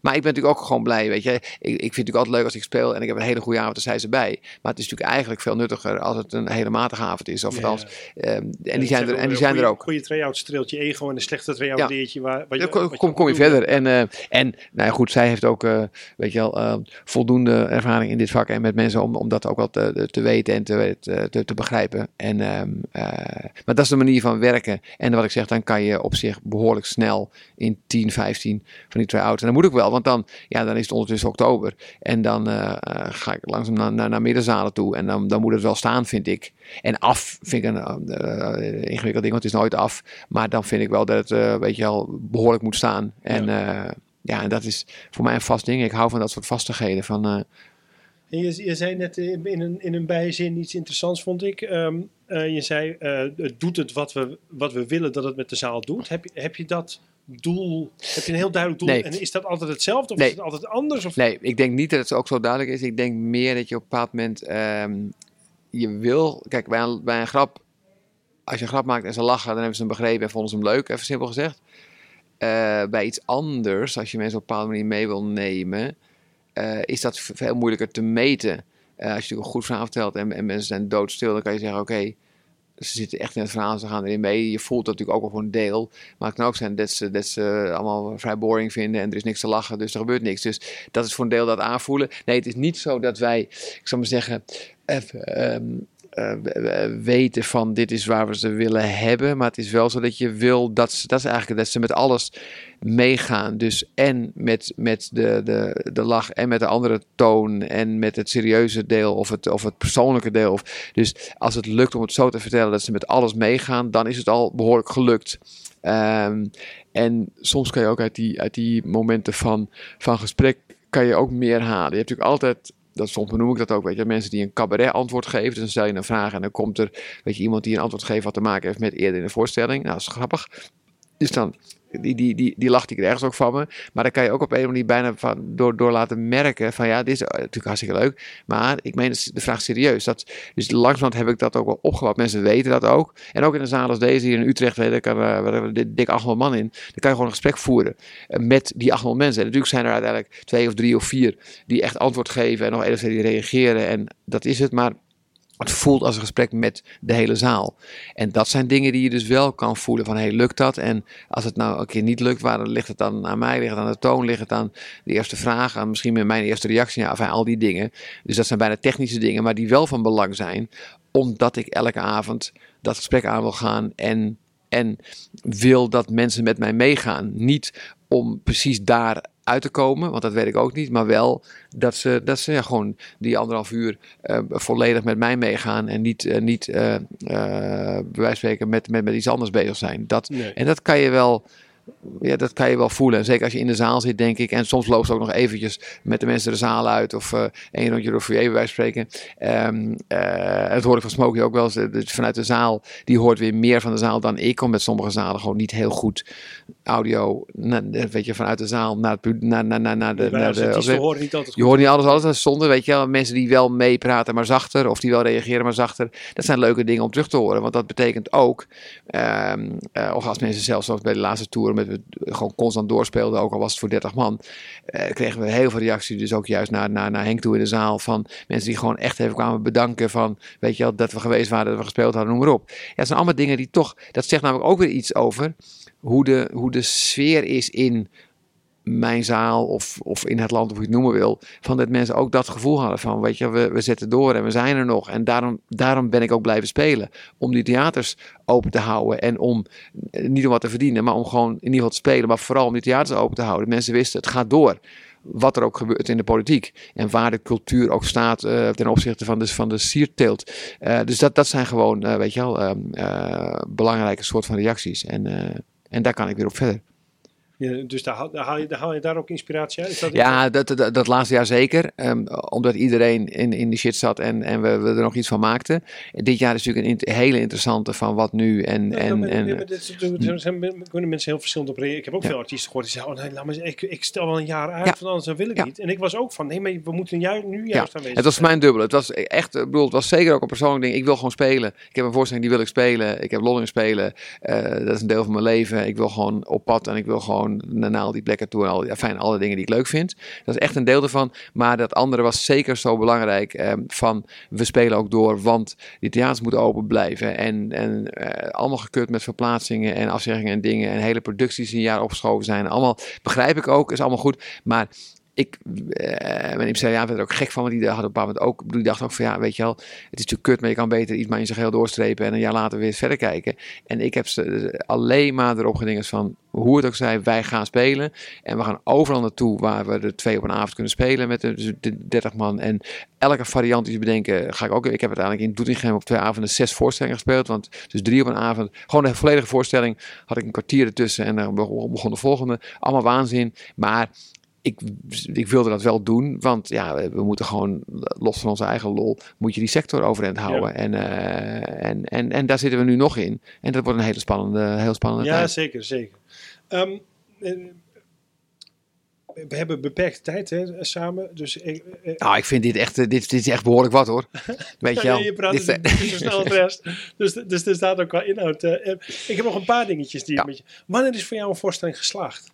maar ik ben natuurlijk ook gewoon blij, weet je. Ik, ik vind het natuurlijk altijd leuk als ik speel en ik heb een hele goede avond, dan zijn ze bij. Maar het is natuurlijk eigenlijk veel nuttiger als het een hele matige avond is. Of althans, ehm, en die zijn er, en die zijn er ook. Goede try-out streelt je ego en een slechte try-out leert je waar, je, kom, kom, kom je verder. En, uh, en nou ja, goed, zij heeft ook, uh, weet je wel, voldoende ervaring in dit vak en met mensen om, om dat ook wel te, te weten en te, te, te begrijpen. En, ehm, maar dat is de manier van werken. En wat ik zeg, dan kan je op zich behoorlijk snel in 10, 15 van die try-outs. En dan moet ik wel, want dan, ja, dan is het ondertussen oktober. En dan uh, ga ik langzaam naar, naar, naar middenzalen toe. En dan, dan moet het wel staan, vind ik. En af vind ik een uh, ingewikkeld ding, want het is nooit af. Maar dan vind ik wel dat het, uh, weet je wel, behoorlijk moet staan. En ja. ja, en dat is voor mij een vast ding. Ik hou van dat soort vastigheden. Van, en je, je zei net in een, in een bijzin iets interessants, vond ik. Um, uh, je zei, uh, doet het wat we, wat we willen dat het met de zaal doet. Heb je, heb je dat doel, heb je een heel duidelijk doel? Nee. En is dat altijd hetzelfde of nee. is het altijd anders? Of? Nee, ik denk niet dat het ook zo duidelijk is. Ik denk meer dat je op een bepaald moment, um, je wil, kijk, bij een, bij een grap, als je een grap maakt en ze lachen, dan hebben ze hem begrepen en vonden ze hem leuk, even simpel gezegd. Uh, bij iets anders, als je mensen op een bepaalde manier mee wil nemen, is dat veel moeilijker te meten. Uh, als je natuurlijk een goed verhaal vertelt en, en, mensen zijn doodstil, dan kan je zeggen: Oké, ze zitten echt in het verhaal, ze gaan erin mee. Je voelt dat natuurlijk ook wel voor een deel. Maar het kan ook zijn dat ze, dat ze allemaal vrij boring vinden en er is niks te lachen, dus er gebeurt niks. Dus dat is voor een deel dat aanvoelen. Nee, het is niet zo dat wij, ik zou maar zeggen, even. Uh, weten van dit is waar we ze willen hebben. Maar het is wel zo dat je wil dat ze, dat is eigenlijk dat ze met alles meegaan. Dus en met, met de, de, de lach en met de andere toon en met het serieuze deel of het, of het persoonlijke deel. Of, dus als het lukt om het zo te vertellen dat ze met alles meegaan, dan is het al behoorlijk gelukt. Um, en soms kan je ook uit die, uit die momenten van, van gesprek kan je ook meer halen. Je hebt natuurlijk altijd dat soms benoem ik dat ook, weet je, mensen die een cabaret antwoord geven. Dus dan stel je een vraag en dan komt er, weet je, iemand die een antwoord geeft wat te maken heeft met eerder in de voorstelling. Nou, dat is grappig. Dus dan, die, die, die, die lacht ik ergens ook van me. Maar dan kan je ook op een manier bijna van, door, door laten merken van ja, dit is natuurlijk hartstikke leuk. Maar ik meen de vraag serieus. Dat, dus langzamerhand heb ik dat ook wel opgebouwd. Mensen weten dat ook. En ook in een zaal als deze hier in Utrecht, ik, waar er dik 800 man in. Dan kan je gewoon een gesprek voeren met die 800 mensen. En natuurlijk zijn er uiteindelijk twee of drie of vier die echt antwoord geven. En nog twee die reageren. En dat is het. Maar het voelt als een gesprek met de hele zaal. En dat zijn dingen die je dus wel kan voelen van, hey, lukt dat? En als het nou een keer niet lukt, waar, ligt het dan aan mij, ligt het aan de toon, ligt het aan de eerste vraag, aan misschien mijn eerste reactie, ja, al die dingen. Dus dat zijn bijna technische dingen, maar die wel van belang zijn, omdat ik elke avond dat gesprek aan wil gaan en, en wil dat mensen met mij meegaan. Niet om precies daar uit te komen, want dat weet ik ook niet. Maar wel dat ze, dat ze ja, gewoon die anderhalf uur uh, volledig met mij meegaan en niet, uh, niet uh, bij wijze van spreken met, met, met iets anders bezig zijn. Dat, nee. En dat kan je wel ja, dat kan je wel voelen. En zeker als je in de zaal zit, denk ik. En soms loopt ook nog eventjes met de mensen de zaal uit. Of uh, een rondje door foyer, bij wijze van spreken. Um, uh, dat hoor ik van Smokey ook wel eens. Dus vanuit de zaal, die hoort weer meer van de zaal dan ik. Kom met sommige zalen gewoon niet heel goed audio. Na, weet je, vanuit de zaal naar, het, naar, naar, naar, naar de... Naar de horen niet altijd je hoort niet alles, alles zonder, weet je wel. Mensen die wel meepraten, maar zachter. Of die wel reageren, maar zachter. Dat zijn leuke dingen om terug te horen. Want dat betekent ook... Um, uh, of als mensen zelfs zoals bij de laatste tour met we gewoon constant doorspeelden, ook al was het voor 30 man, eh, kregen we heel veel reacties. Dus ook juist naar, naar, naar Henk toe in de zaal van mensen die gewoon echt even kwamen bedanken van, weet je wel, dat we geweest waren, dat we gespeeld hadden, noem maar op. Ja, dat zijn allemaal dingen die toch, dat zegt namelijk ook weer iets over hoe de, hoe de sfeer is in mijn zaal of, of in het land, of hoe je het noemen wil, van dat mensen ook dat gevoel hadden van, weet je, we, we zetten door en we zijn er nog. En daarom, daarom ben ik ook blijven spelen. Om die theaters open te houden en om, niet om wat te verdienen, maar om gewoon in ieder geval te spelen, maar vooral om die theaters open te houden. Mensen wisten, het gaat door. Wat er ook gebeurt in de politiek. En waar de cultuur ook staat uh, ten opzichte van de, van de sierteelt. Uh, dus dat, dat zijn gewoon, weet je wel, belangrijke soort van reacties. En, en daar kan ik weer op verder. Ja, dus daar, haal- daar haal je, daar haal je daar ook inspiratie uit? Dat Ja, dat, dat, dat laatste jaar zeker. Ehm, omdat iedereen in, in de shit zat en, en we, we er nog iets van maakten. Dit jaar is natuurlijk een hele interessante van wat nu. En, Ja, en, en, ja, er zijn- kunnen mensen heel verschillend op reageren. Ik heb ook Ja. veel artiesten gehoord die zeggen, oh nee, laat maar, eens- ik, ik stel wel een jaar uit, Ja. want anders dan wil ik Ja. niet. En ik was ook van, nee, maar we moeten juist, nu Ja, juist aanwezig het was mijn dubbele. Het was echt, ik bedoel, het was zeker ook een persoonlijk ding. Ik wil gewoon spelen. Ik heb een voorstelling die wil ik spelen. Ik heb lol in spelen. Eh, dat is een deel van mijn leven. Ik wil gewoon op pad en ik wil gewoon naar al die plekken toe. En al, ja, fijn, alle dingen die ik leuk vind. Dat is echt een deel ervan. Maar dat andere was zeker zo belangrijk. eh, van we spelen ook door, want die theaters moeten open blijven. En, en eh, allemaal gekut met verplaatsingen en afzeggingen en dingen. En hele producties een jaar opgeschoven zijn. Allemaal begrijp ik ook, is allemaal goed. Maar ik, eh mijn impresariaat werd er ook gek van, want die had op een bepaald moment ook, die dacht ook van ja, weet je wel, het is natuurlijk kut, maar je kan beter iets maar in zijn geheel doorstrepen en een jaar later weer verder kijken. En ik heb ze alleen maar erop gedingerd van, hoe het ook zij, wij gaan spelen en we gaan overal naartoe waar we er twee op een avond kunnen spelen met de, dus de 30 man en elke variant die ze bedenken ga ik ook, ik heb uiteindelijk in Doetinchem op twee avonden zes voorstellingen gespeeld, want dus drie op een avond, gewoon de volledige voorstelling had ik een kwartier ertussen en dan begon begon de volgende, allemaal waanzin, maar ik, ik wilde dat wel doen, want ja, we, moeten gewoon, los van onze eigen lol, moet je die sector overeind houden. En, eh, en, en, en daar zitten we nu nog in. En dat wordt een hele spannende, heel spannende Ja, tijd. zeker, zeker. Ehm, eh, we hebben beperkte tijd hè, samen, dus ik, eh, Nou, ik vind dit echt, eh, dit, dit is echt behoorlijk wat hoor. [laughs] Weet je wel. je praat Dit- dus zo snel rest. [laughs] Dus, dus er staat ook qua inhoud. eh, eh, ik heb nog een paar dingetjes die Ja. Wanneer is voor jou een voorstelling geslaagd?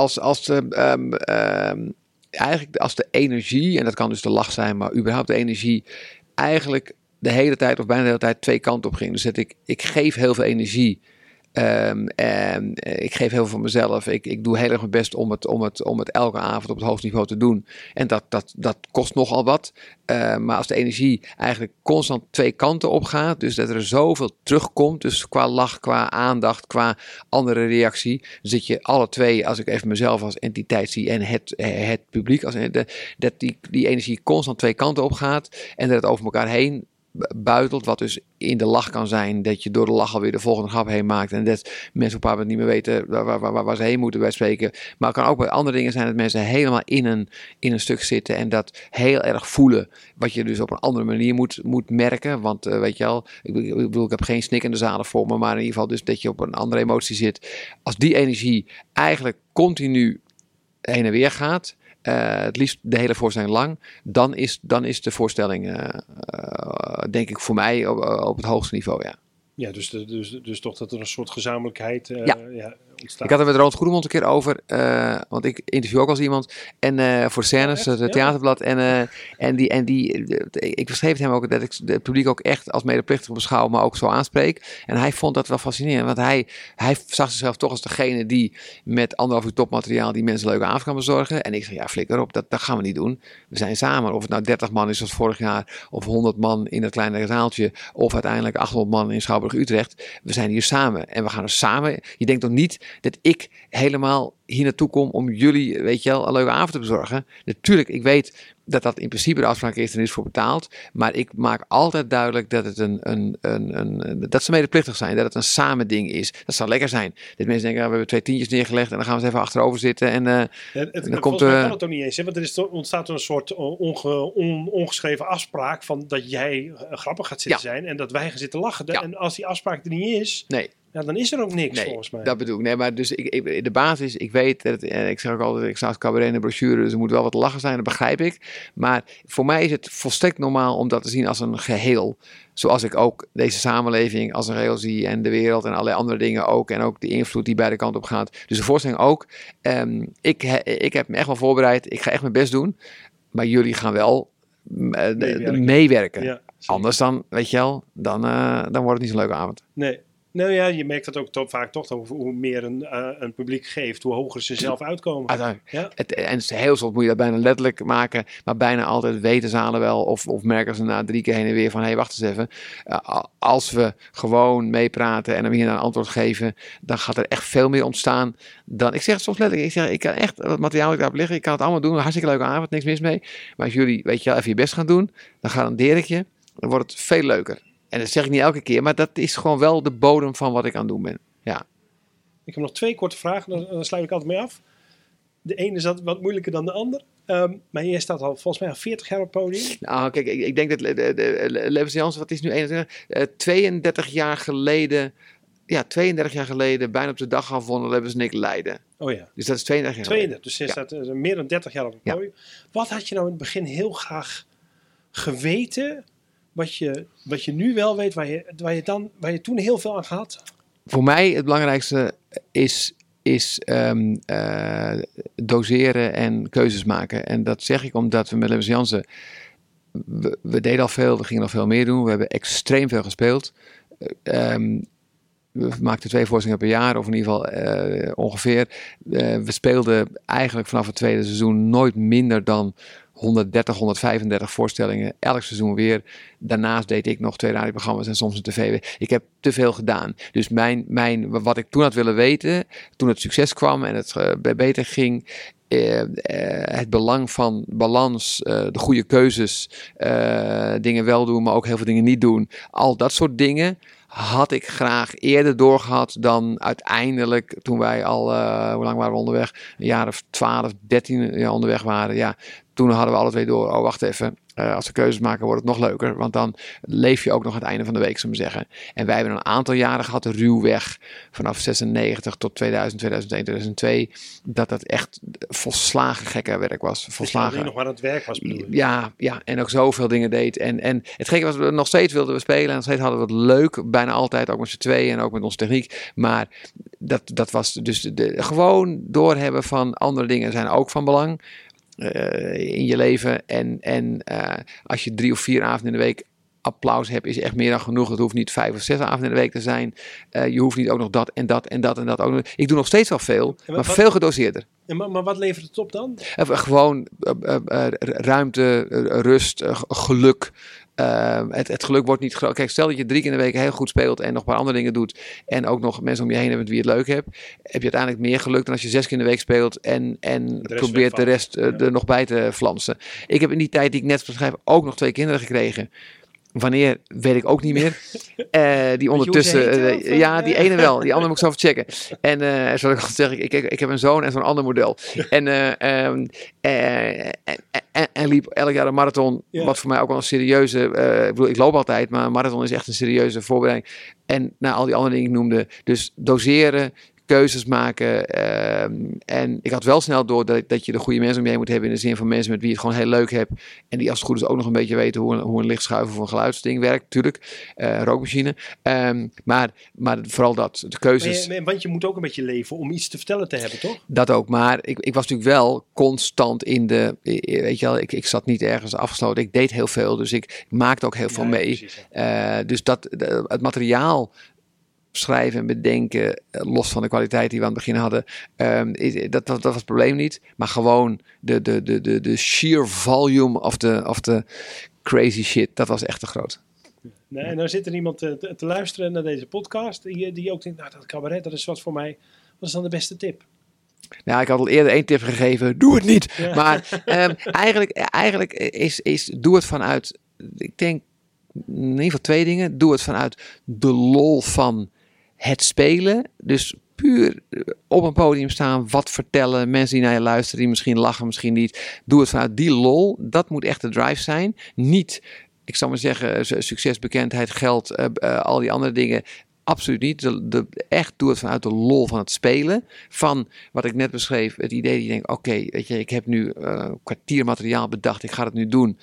Als, als de, ehm, ehm, eigenlijk als de energie, en dat kan dus de lach zijn, maar überhaupt de energie, eigenlijk de hele tijd of bijna de hele tijd twee kanten op ging. Dus dat ik, ik geef heel veel energie. Ehm, en eh, ik geef heel veel van mezelf. Ik, ik doe heel erg mijn best om het, om, het, om het elke avond op het hoogste niveau te doen. En dat, dat, dat kost nogal wat. Eh, maar als de energie eigenlijk constant twee kanten op gaat, dus dat er zoveel terugkomt, dus qua lach, qua aandacht, qua andere reactie, zit je alle twee, als ik even mezelf als entiteit zie en het, eh, het publiek, als, de, dat die, die energie constant twee kanten op gaat en dat het over elkaar heen buitelt, wat dus in de lach kan zijn, dat je door de lach alweer de volgende grap heen maakt en dat mensen op een niet meer weten waar, waar, waar, ze heen moeten bij spreken. Maar het kan ook bij andere dingen zijn dat mensen helemaal in een, in een stuk zitten en dat heel erg voelen, wat je dus op een andere manier moet, moet merken, want eh, weet je wel, ik, ik bedoel, ik heb geen snikkende zalen voor me, maar in ieder geval dus dat je op een andere emotie zit. Als die energie eigenlijk continu heen en weer gaat, het liefst de hele voorstelling lang, dan is, dan is de voorstelling, uh, uh, denk ik, voor mij op, op, het hoogste niveau. Ja, ja dus, de, dus, dus toch dat er een soort gezamenlijkheid uh, ja. ja. Ontstaat. Ik had het met Roland Goedemond een keer over, uh, want ik interview ook als iemand. En uh, voor Scènes, ja, het ja. theaterblad. En, uh, en, die, en die, ik beschreef hem ook dat ik het publiek ook echt als medeplichtig beschouw, maar ook zo aanspreek. En hij vond dat wel fascinerend, want hij, hij zag zichzelf toch als degene die met anderhalf uur topmateriaal die mensen leuke avond kan bezorgen. En ik zei, ja flikker op, dat, dat gaan we niet doen. We zijn samen, of het nou 30 man is zoals vorig jaar, of 100 man in het kleinere zaaltje, of uiteindelijk 800 man in Schouwburg-Utrecht. We zijn hier samen en we gaan er samen. Je denkt toch niet dat ik helemaal hier naartoe kom om jullie, weet je wel, een leuke avond te bezorgen. Natuurlijk, ik weet dat dat in principe de afspraak is en is voor betaald. Maar ik maak altijd duidelijk dat het een, een, een, een dat ze medeplichtig zijn, dat het een samen ding is. Dat zou lekker zijn. Dat mensen denken, we hebben twee tientjes neergelegd en dan gaan we eens even achterover zitten en, uh, ja, het, en dan komt er... kan het ook niet eens, hè? want er is, ontstaat een soort onge, on, ongeschreven afspraak van dat jij grappig gaat zitten ja. zijn en dat wij gaan zitten lachen. Ja. En als die afspraak er niet is, nee. Ja, dan is er ook niks nee, volgens mij. Dat bedoel ik. Nee, maar dus ik, ik, de basis, ik weet, dat, en ik zeg ook altijd, ik sta als cabaret in de brochure, dus er moet wel wat lachen zijn, dat begrijp ik. Maar voor mij is het volstrekt normaal om dat te zien als een geheel. Zoals ik ook deze samenleving als een geheel zie en de wereld en allerlei andere dingen ook. En ook de invloed die beide kanten op gaat. Dus de voorstelling ook. Um, ik, ik heb me echt wel voorbereid. Ik ga echt mijn best doen. Maar jullie gaan wel uh, meewerken. meewerken. Ja, Anders dan, weet je wel, dan, uh, dan wordt het niet zo'n leuke avond. Nee. Nou ja, je merkt dat ook to vaak toch, hoe, hoe meer een, uh, een publiek geeft, hoe hoger ze zelf uitkomen. Uiteindelijk. Ja? Het, en het heel soms moet je dat bijna letterlijk maken, maar bijna altijd weten zalen wel of, of merken ze na drie keer heen en weer van, hé, hey, wacht eens even. Uh, als we gewoon meepraten en hem hier een antwoord geven, dan gaat er echt veel meer ontstaan dan, ik zeg het soms letterlijk, ik zeg, ik kan echt wat materiaal ik daarop liggen, ik kan het allemaal doen, hartstikke leuke avond, niks mis mee. Maar als jullie, weet je wel, even je best gaan doen, dan garandeer ik je, dan wordt het veel leuker. En dat zeg ik niet elke keer, maar dat is gewoon wel de bodem van wat ik aan het doen ben. Ja. Ik heb nog twee korte vragen, dan, dan sluit ik altijd mee af. De ene is dat wat moeilijker dan de ander. Ehm, maar jij staat al volgens mij al 40 jaar op het podium. Nou, kijk, ik, ik denk dat de, de, de, Levens Jansen, wat is nu 21, eh, 32 jaar geleden, ja, 32 jaar geleden, bijna op de dag gaan vonden Levens Nick Leiden. Oh ja, Dus dat is 32 jaar 32. Dus je Ja. staat eh, meer dan 30 jaar op het Ja. podium. Wat had je nou in het begin heel graag geweten, wat je, wat je nu wel weet, waar je, waar, je dan, waar je toen heel veel aan gehad? Voor mij het belangrijkste is, is ehm, eh, doseren en keuzes maken. En dat zeg ik omdat we met Levens Jansen, we, deden al veel, we gingen nog veel meer doen. We hebben extreem veel gespeeld. Eh, ehm, we maakten twee voorstellingen per jaar, of in ieder geval eh, ongeveer. We speelden eigenlijk vanaf het tweede seizoen nooit minder dan 130, 135 voorstellingen. Elk seizoen weer. Daarnaast deed ik nog twee radioprogramma's en soms een tv. Ik heb te veel gedaan. Dus mijn, mijn, wat ik toen had willen weten, toen het succes kwam en het eh, beter ging, eh, eh, het belang van balans, de goede keuzes, dingen wel doen, maar ook heel veel dingen niet doen. Al dat soort dingen had ik graag eerder doorgehad dan uiteindelijk toen wij al, hoe lang waren we onderweg? Een jaar of 12, 13 jaar onderweg waren. Ja, toen hadden we alle twee door, oh wacht even, eh, als we keuzes maken wordt het nog leuker. Want dan leef je ook nog aan het einde van de week, zullen we zeggen. En wij hebben een aantal jaren gehad, ruwweg, vanaf 96 tot 2000, 2001, 2002. Dat dat echt volslagen gekke werk was. Dat je Volslagen. alleen nog maar aan het werk was, bedoel? Ja, ja, en ook zoveel dingen deed. En, en het gekke was, we nog steeds wilden we spelen. En nog steeds hadden we het leuk. Bijna altijd, ook met z'n tweeën en ook met onze techniek. Maar dat, dat was dus de, gewoon doorhebben van andere dingen zijn ook van belang. Eh, in je leven. En, en eh, als je drie of vier avonden in de week applaus hebt, is echt meer dan genoeg. Het hoeft niet vijf of zes avonden in de week te zijn. Eh, je hoeft niet ook nog dat en dat en dat en dat ook nog. Ik doe nog steeds wel veel, maar wat- veel gedoseerder. En maar, maar wat levert het op dan? Gewoon ruimte, rust, geluk. Eh, het, het geluk wordt niet groot. Kijk, stel dat je drie keer in de week heel goed speelt en nog een paar andere dingen doet. En ook nog mensen om je heen hebt met wie je het leuk hebt. Heb je uiteindelijk meer geluk dan als je zes keer in de week speelt. En, en probeert de rest eh, Ja. er nog bij te flansen. Ik heb in die tijd die ik net beschrijf ook nog twee kinderen gekregen. Wanneer, weet ik ook niet meer. [laughs] Eh, die ondertussen, eh, ja, die ene wel. Die [laughs] andere moet ik zo even checken. En eh zoals ik al zeg, ik, ik, ik heb een zoon en zo'n ander model. En, en, en, en liep elk jaar een marathon. Ja. Wat voor mij ook wel een serieuze. ik bedoel, ik loop altijd, maar een marathon is echt een serieuze voorbereiding. En nou, al die andere dingen ik noemde. Dus doseren, keuzes maken. ehm, en ik had wel snel door dat, dat je de goede mensen om je heen moet hebben. In de zin van mensen met wie je het gewoon heel leuk hebt. En die als het goed is ook nog een beetje weten hoe een, hoe een lichtschuif of een geluidsding werkt. Natuurlijk, eh, rookmachine. Ehm, maar, maar vooral dat, de keuzes. je- want je moet ook een beetje leven om iets te vertellen te hebben, toch? Dat ook, maar ik, ik was natuurlijk wel constant in de, weet je wel, ik, ik zat niet ergens afgesloten. Ik deed heel veel, dus ik maakte ook heel veel Ja, mee. precies. Eh, dus dat, het materiaal schrijven en bedenken, eh, los van de kwaliteit die we aan het begin hadden, ehm, is, dat, dat, dat was het probleem niet. Maar gewoon de, de, de, de, de sheer volume of de, of de crazy shit, dat was echt te groot. Nee, en dan zit er iemand te, te- te luisteren naar deze podcast die, die ook denkt, nou dat cabaret, dat is wat voor mij. Wat is dan de beste tip? Ja, ik had al eerder één tip gegeven. Doe het niet. Ja. Maar ehm, eigenlijk, eigenlijk is, is doe het vanuit, ik denk in ieder geval twee dingen. Doe het vanuit de lol van het spelen. Dus puur eh, op een podium staan, wat vertellen, mensen die naar je luisteren, die misschien lachen, misschien niet. Doe het vanuit die lol. Dat moet echt de drive zijn. Niet, ik zou maar zeggen, su- succes, bekendheid, geld, eh, eh, al die andere dingen. Absoluut niet. De, echt doe het vanuit de lol van het spelen. Van wat ik net beschreef, het idee dat je denkt: oké, ik heb nu eh, een kwartier materiaal bedacht, ik ga het nu doen.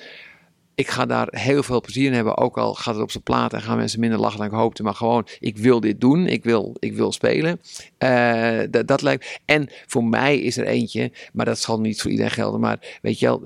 Ik ga daar heel veel plezier in hebben, ook al gaat het op zijn plaat en gaan mensen minder lachen dan ik hoopte. Maar gewoon, ik wil dit doen, ik wil, ik wil spelen. Eh, dat, lijkt. En voor mij is er eentje, maar dat zal niet voor iedereen gelden. Maar weet je wel,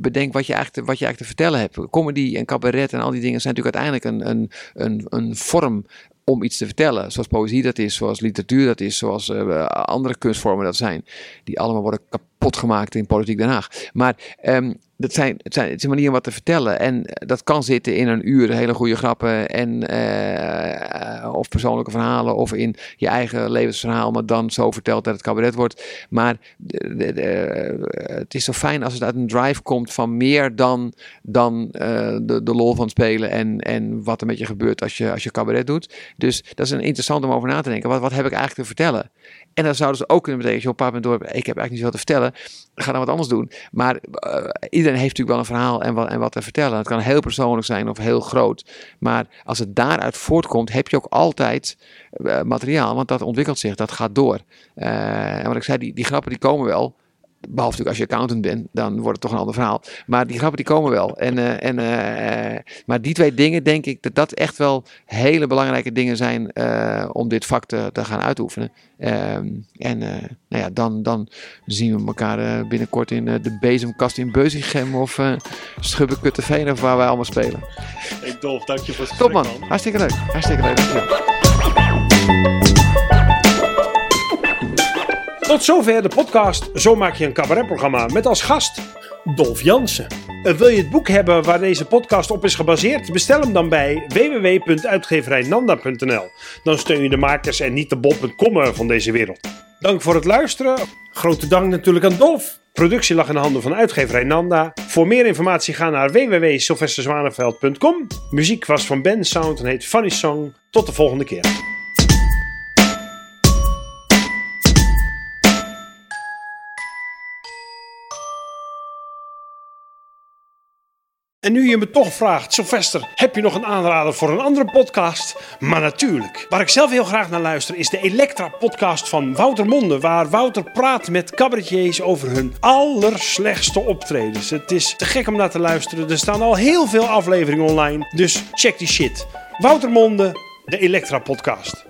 bedenk wat je eigenlijk, wat je eigenlijk te vertellen hebt. Comedy en cabaret en al die dingen zijn natuurlijk uiteindelijk een, een, een, een vorm om iets te vertellen. Zoals poëzie dat is, zoals literatuur dat is, zoals eh, andere kunstvormen dat zijn. Die allemaal worden kapot gemaakt in politiek Den Haag. Maar ehm, dat zijn, het, zijn, het is een manier om wat te vertellen. En dat kan zitten in een uur hele goede grappen. En, eh, of persoonlijke verhalen. Of in je eigen levensverhaal. Maar dan zo verteld dat het cabaret wordt. Maar de, de, het is zo fijn als het uit een drive komt van meer dan, dan de, de lol van spelen. En, en wat er met je gebeurt als je, als je cabaret doet. Dus dat is een interessant om over na te denken. Wat, wat heb ik eigenlijk te vertellen? En dan zouden ze ook kunnen betekenen, op een door, ik heb eigenlijk niet zoveel te vertellen, ga dan wat anders doen. Maar uh, iedereen heeft natuurlijk wel een verhaal en wat, en wat te vertellen. Het kan heel persoonlijk zijn of heel groot. Maar als het daaruit voortkomt, heb je ook altijd uh, materiaal, want dat ontwikkelt zich, dat gaat door. Uh, en wat ik zei, die, die grappen die komen wel. Behalve natuurlijk als je accountant bent, dan wordt het toch een ander verhaal. Maar die grappen die komen wel. En, uh, en, uh, maar die twee dingen denk ik dat dat echt wel hele belangrijke dingen zijn uh, om dit vak te, te gaan uitoefenen. Ehm, en nou ja, dan, dan zien we elkaar binnenkort in de bezemkast in Beuzigem of uh, Schubbekutteveen of waar wij allemaal spelen. Hey Dolf, dank je voor het Top man, hartstikke leuk. Hartstikke leuk. Dankjewel. Tot zover de podcast Zo maak je een cabaretprogramma met als gast Dolf Jansen. Wil je het boek hebben waar deze podcast op is gebaseerd? Bestel hem dan bij www.uitgeverijnanda.nl. Dan steun je de makers en niet de bol.com van deze wereld. Dank voor het luisteren. Grote dank natuurlijk aan Dolf. Productie lag in de handen van uitgeverij Nanda. Voor meer informatie ga naar www.sylvesterzwaneveld.com. Muziek was van Ben Sound en heet Funny Song. Tot de volgende keer. En nu je me toch vraagt, Sylvester, heb je nog een aanrader voor een andere podcast? Maar natuurlijk. Waar ik zelf heel graag naar luister is de Elektra-podcast van Wouter Monde. Waar Wouter praat met cabaretiers over hun allerslechtste optredens. Het is te gek om naar te luisteren. Er staan al heel veel afleveringen online. Dus check die shit. Wouter Monde, de Elektra-podcast.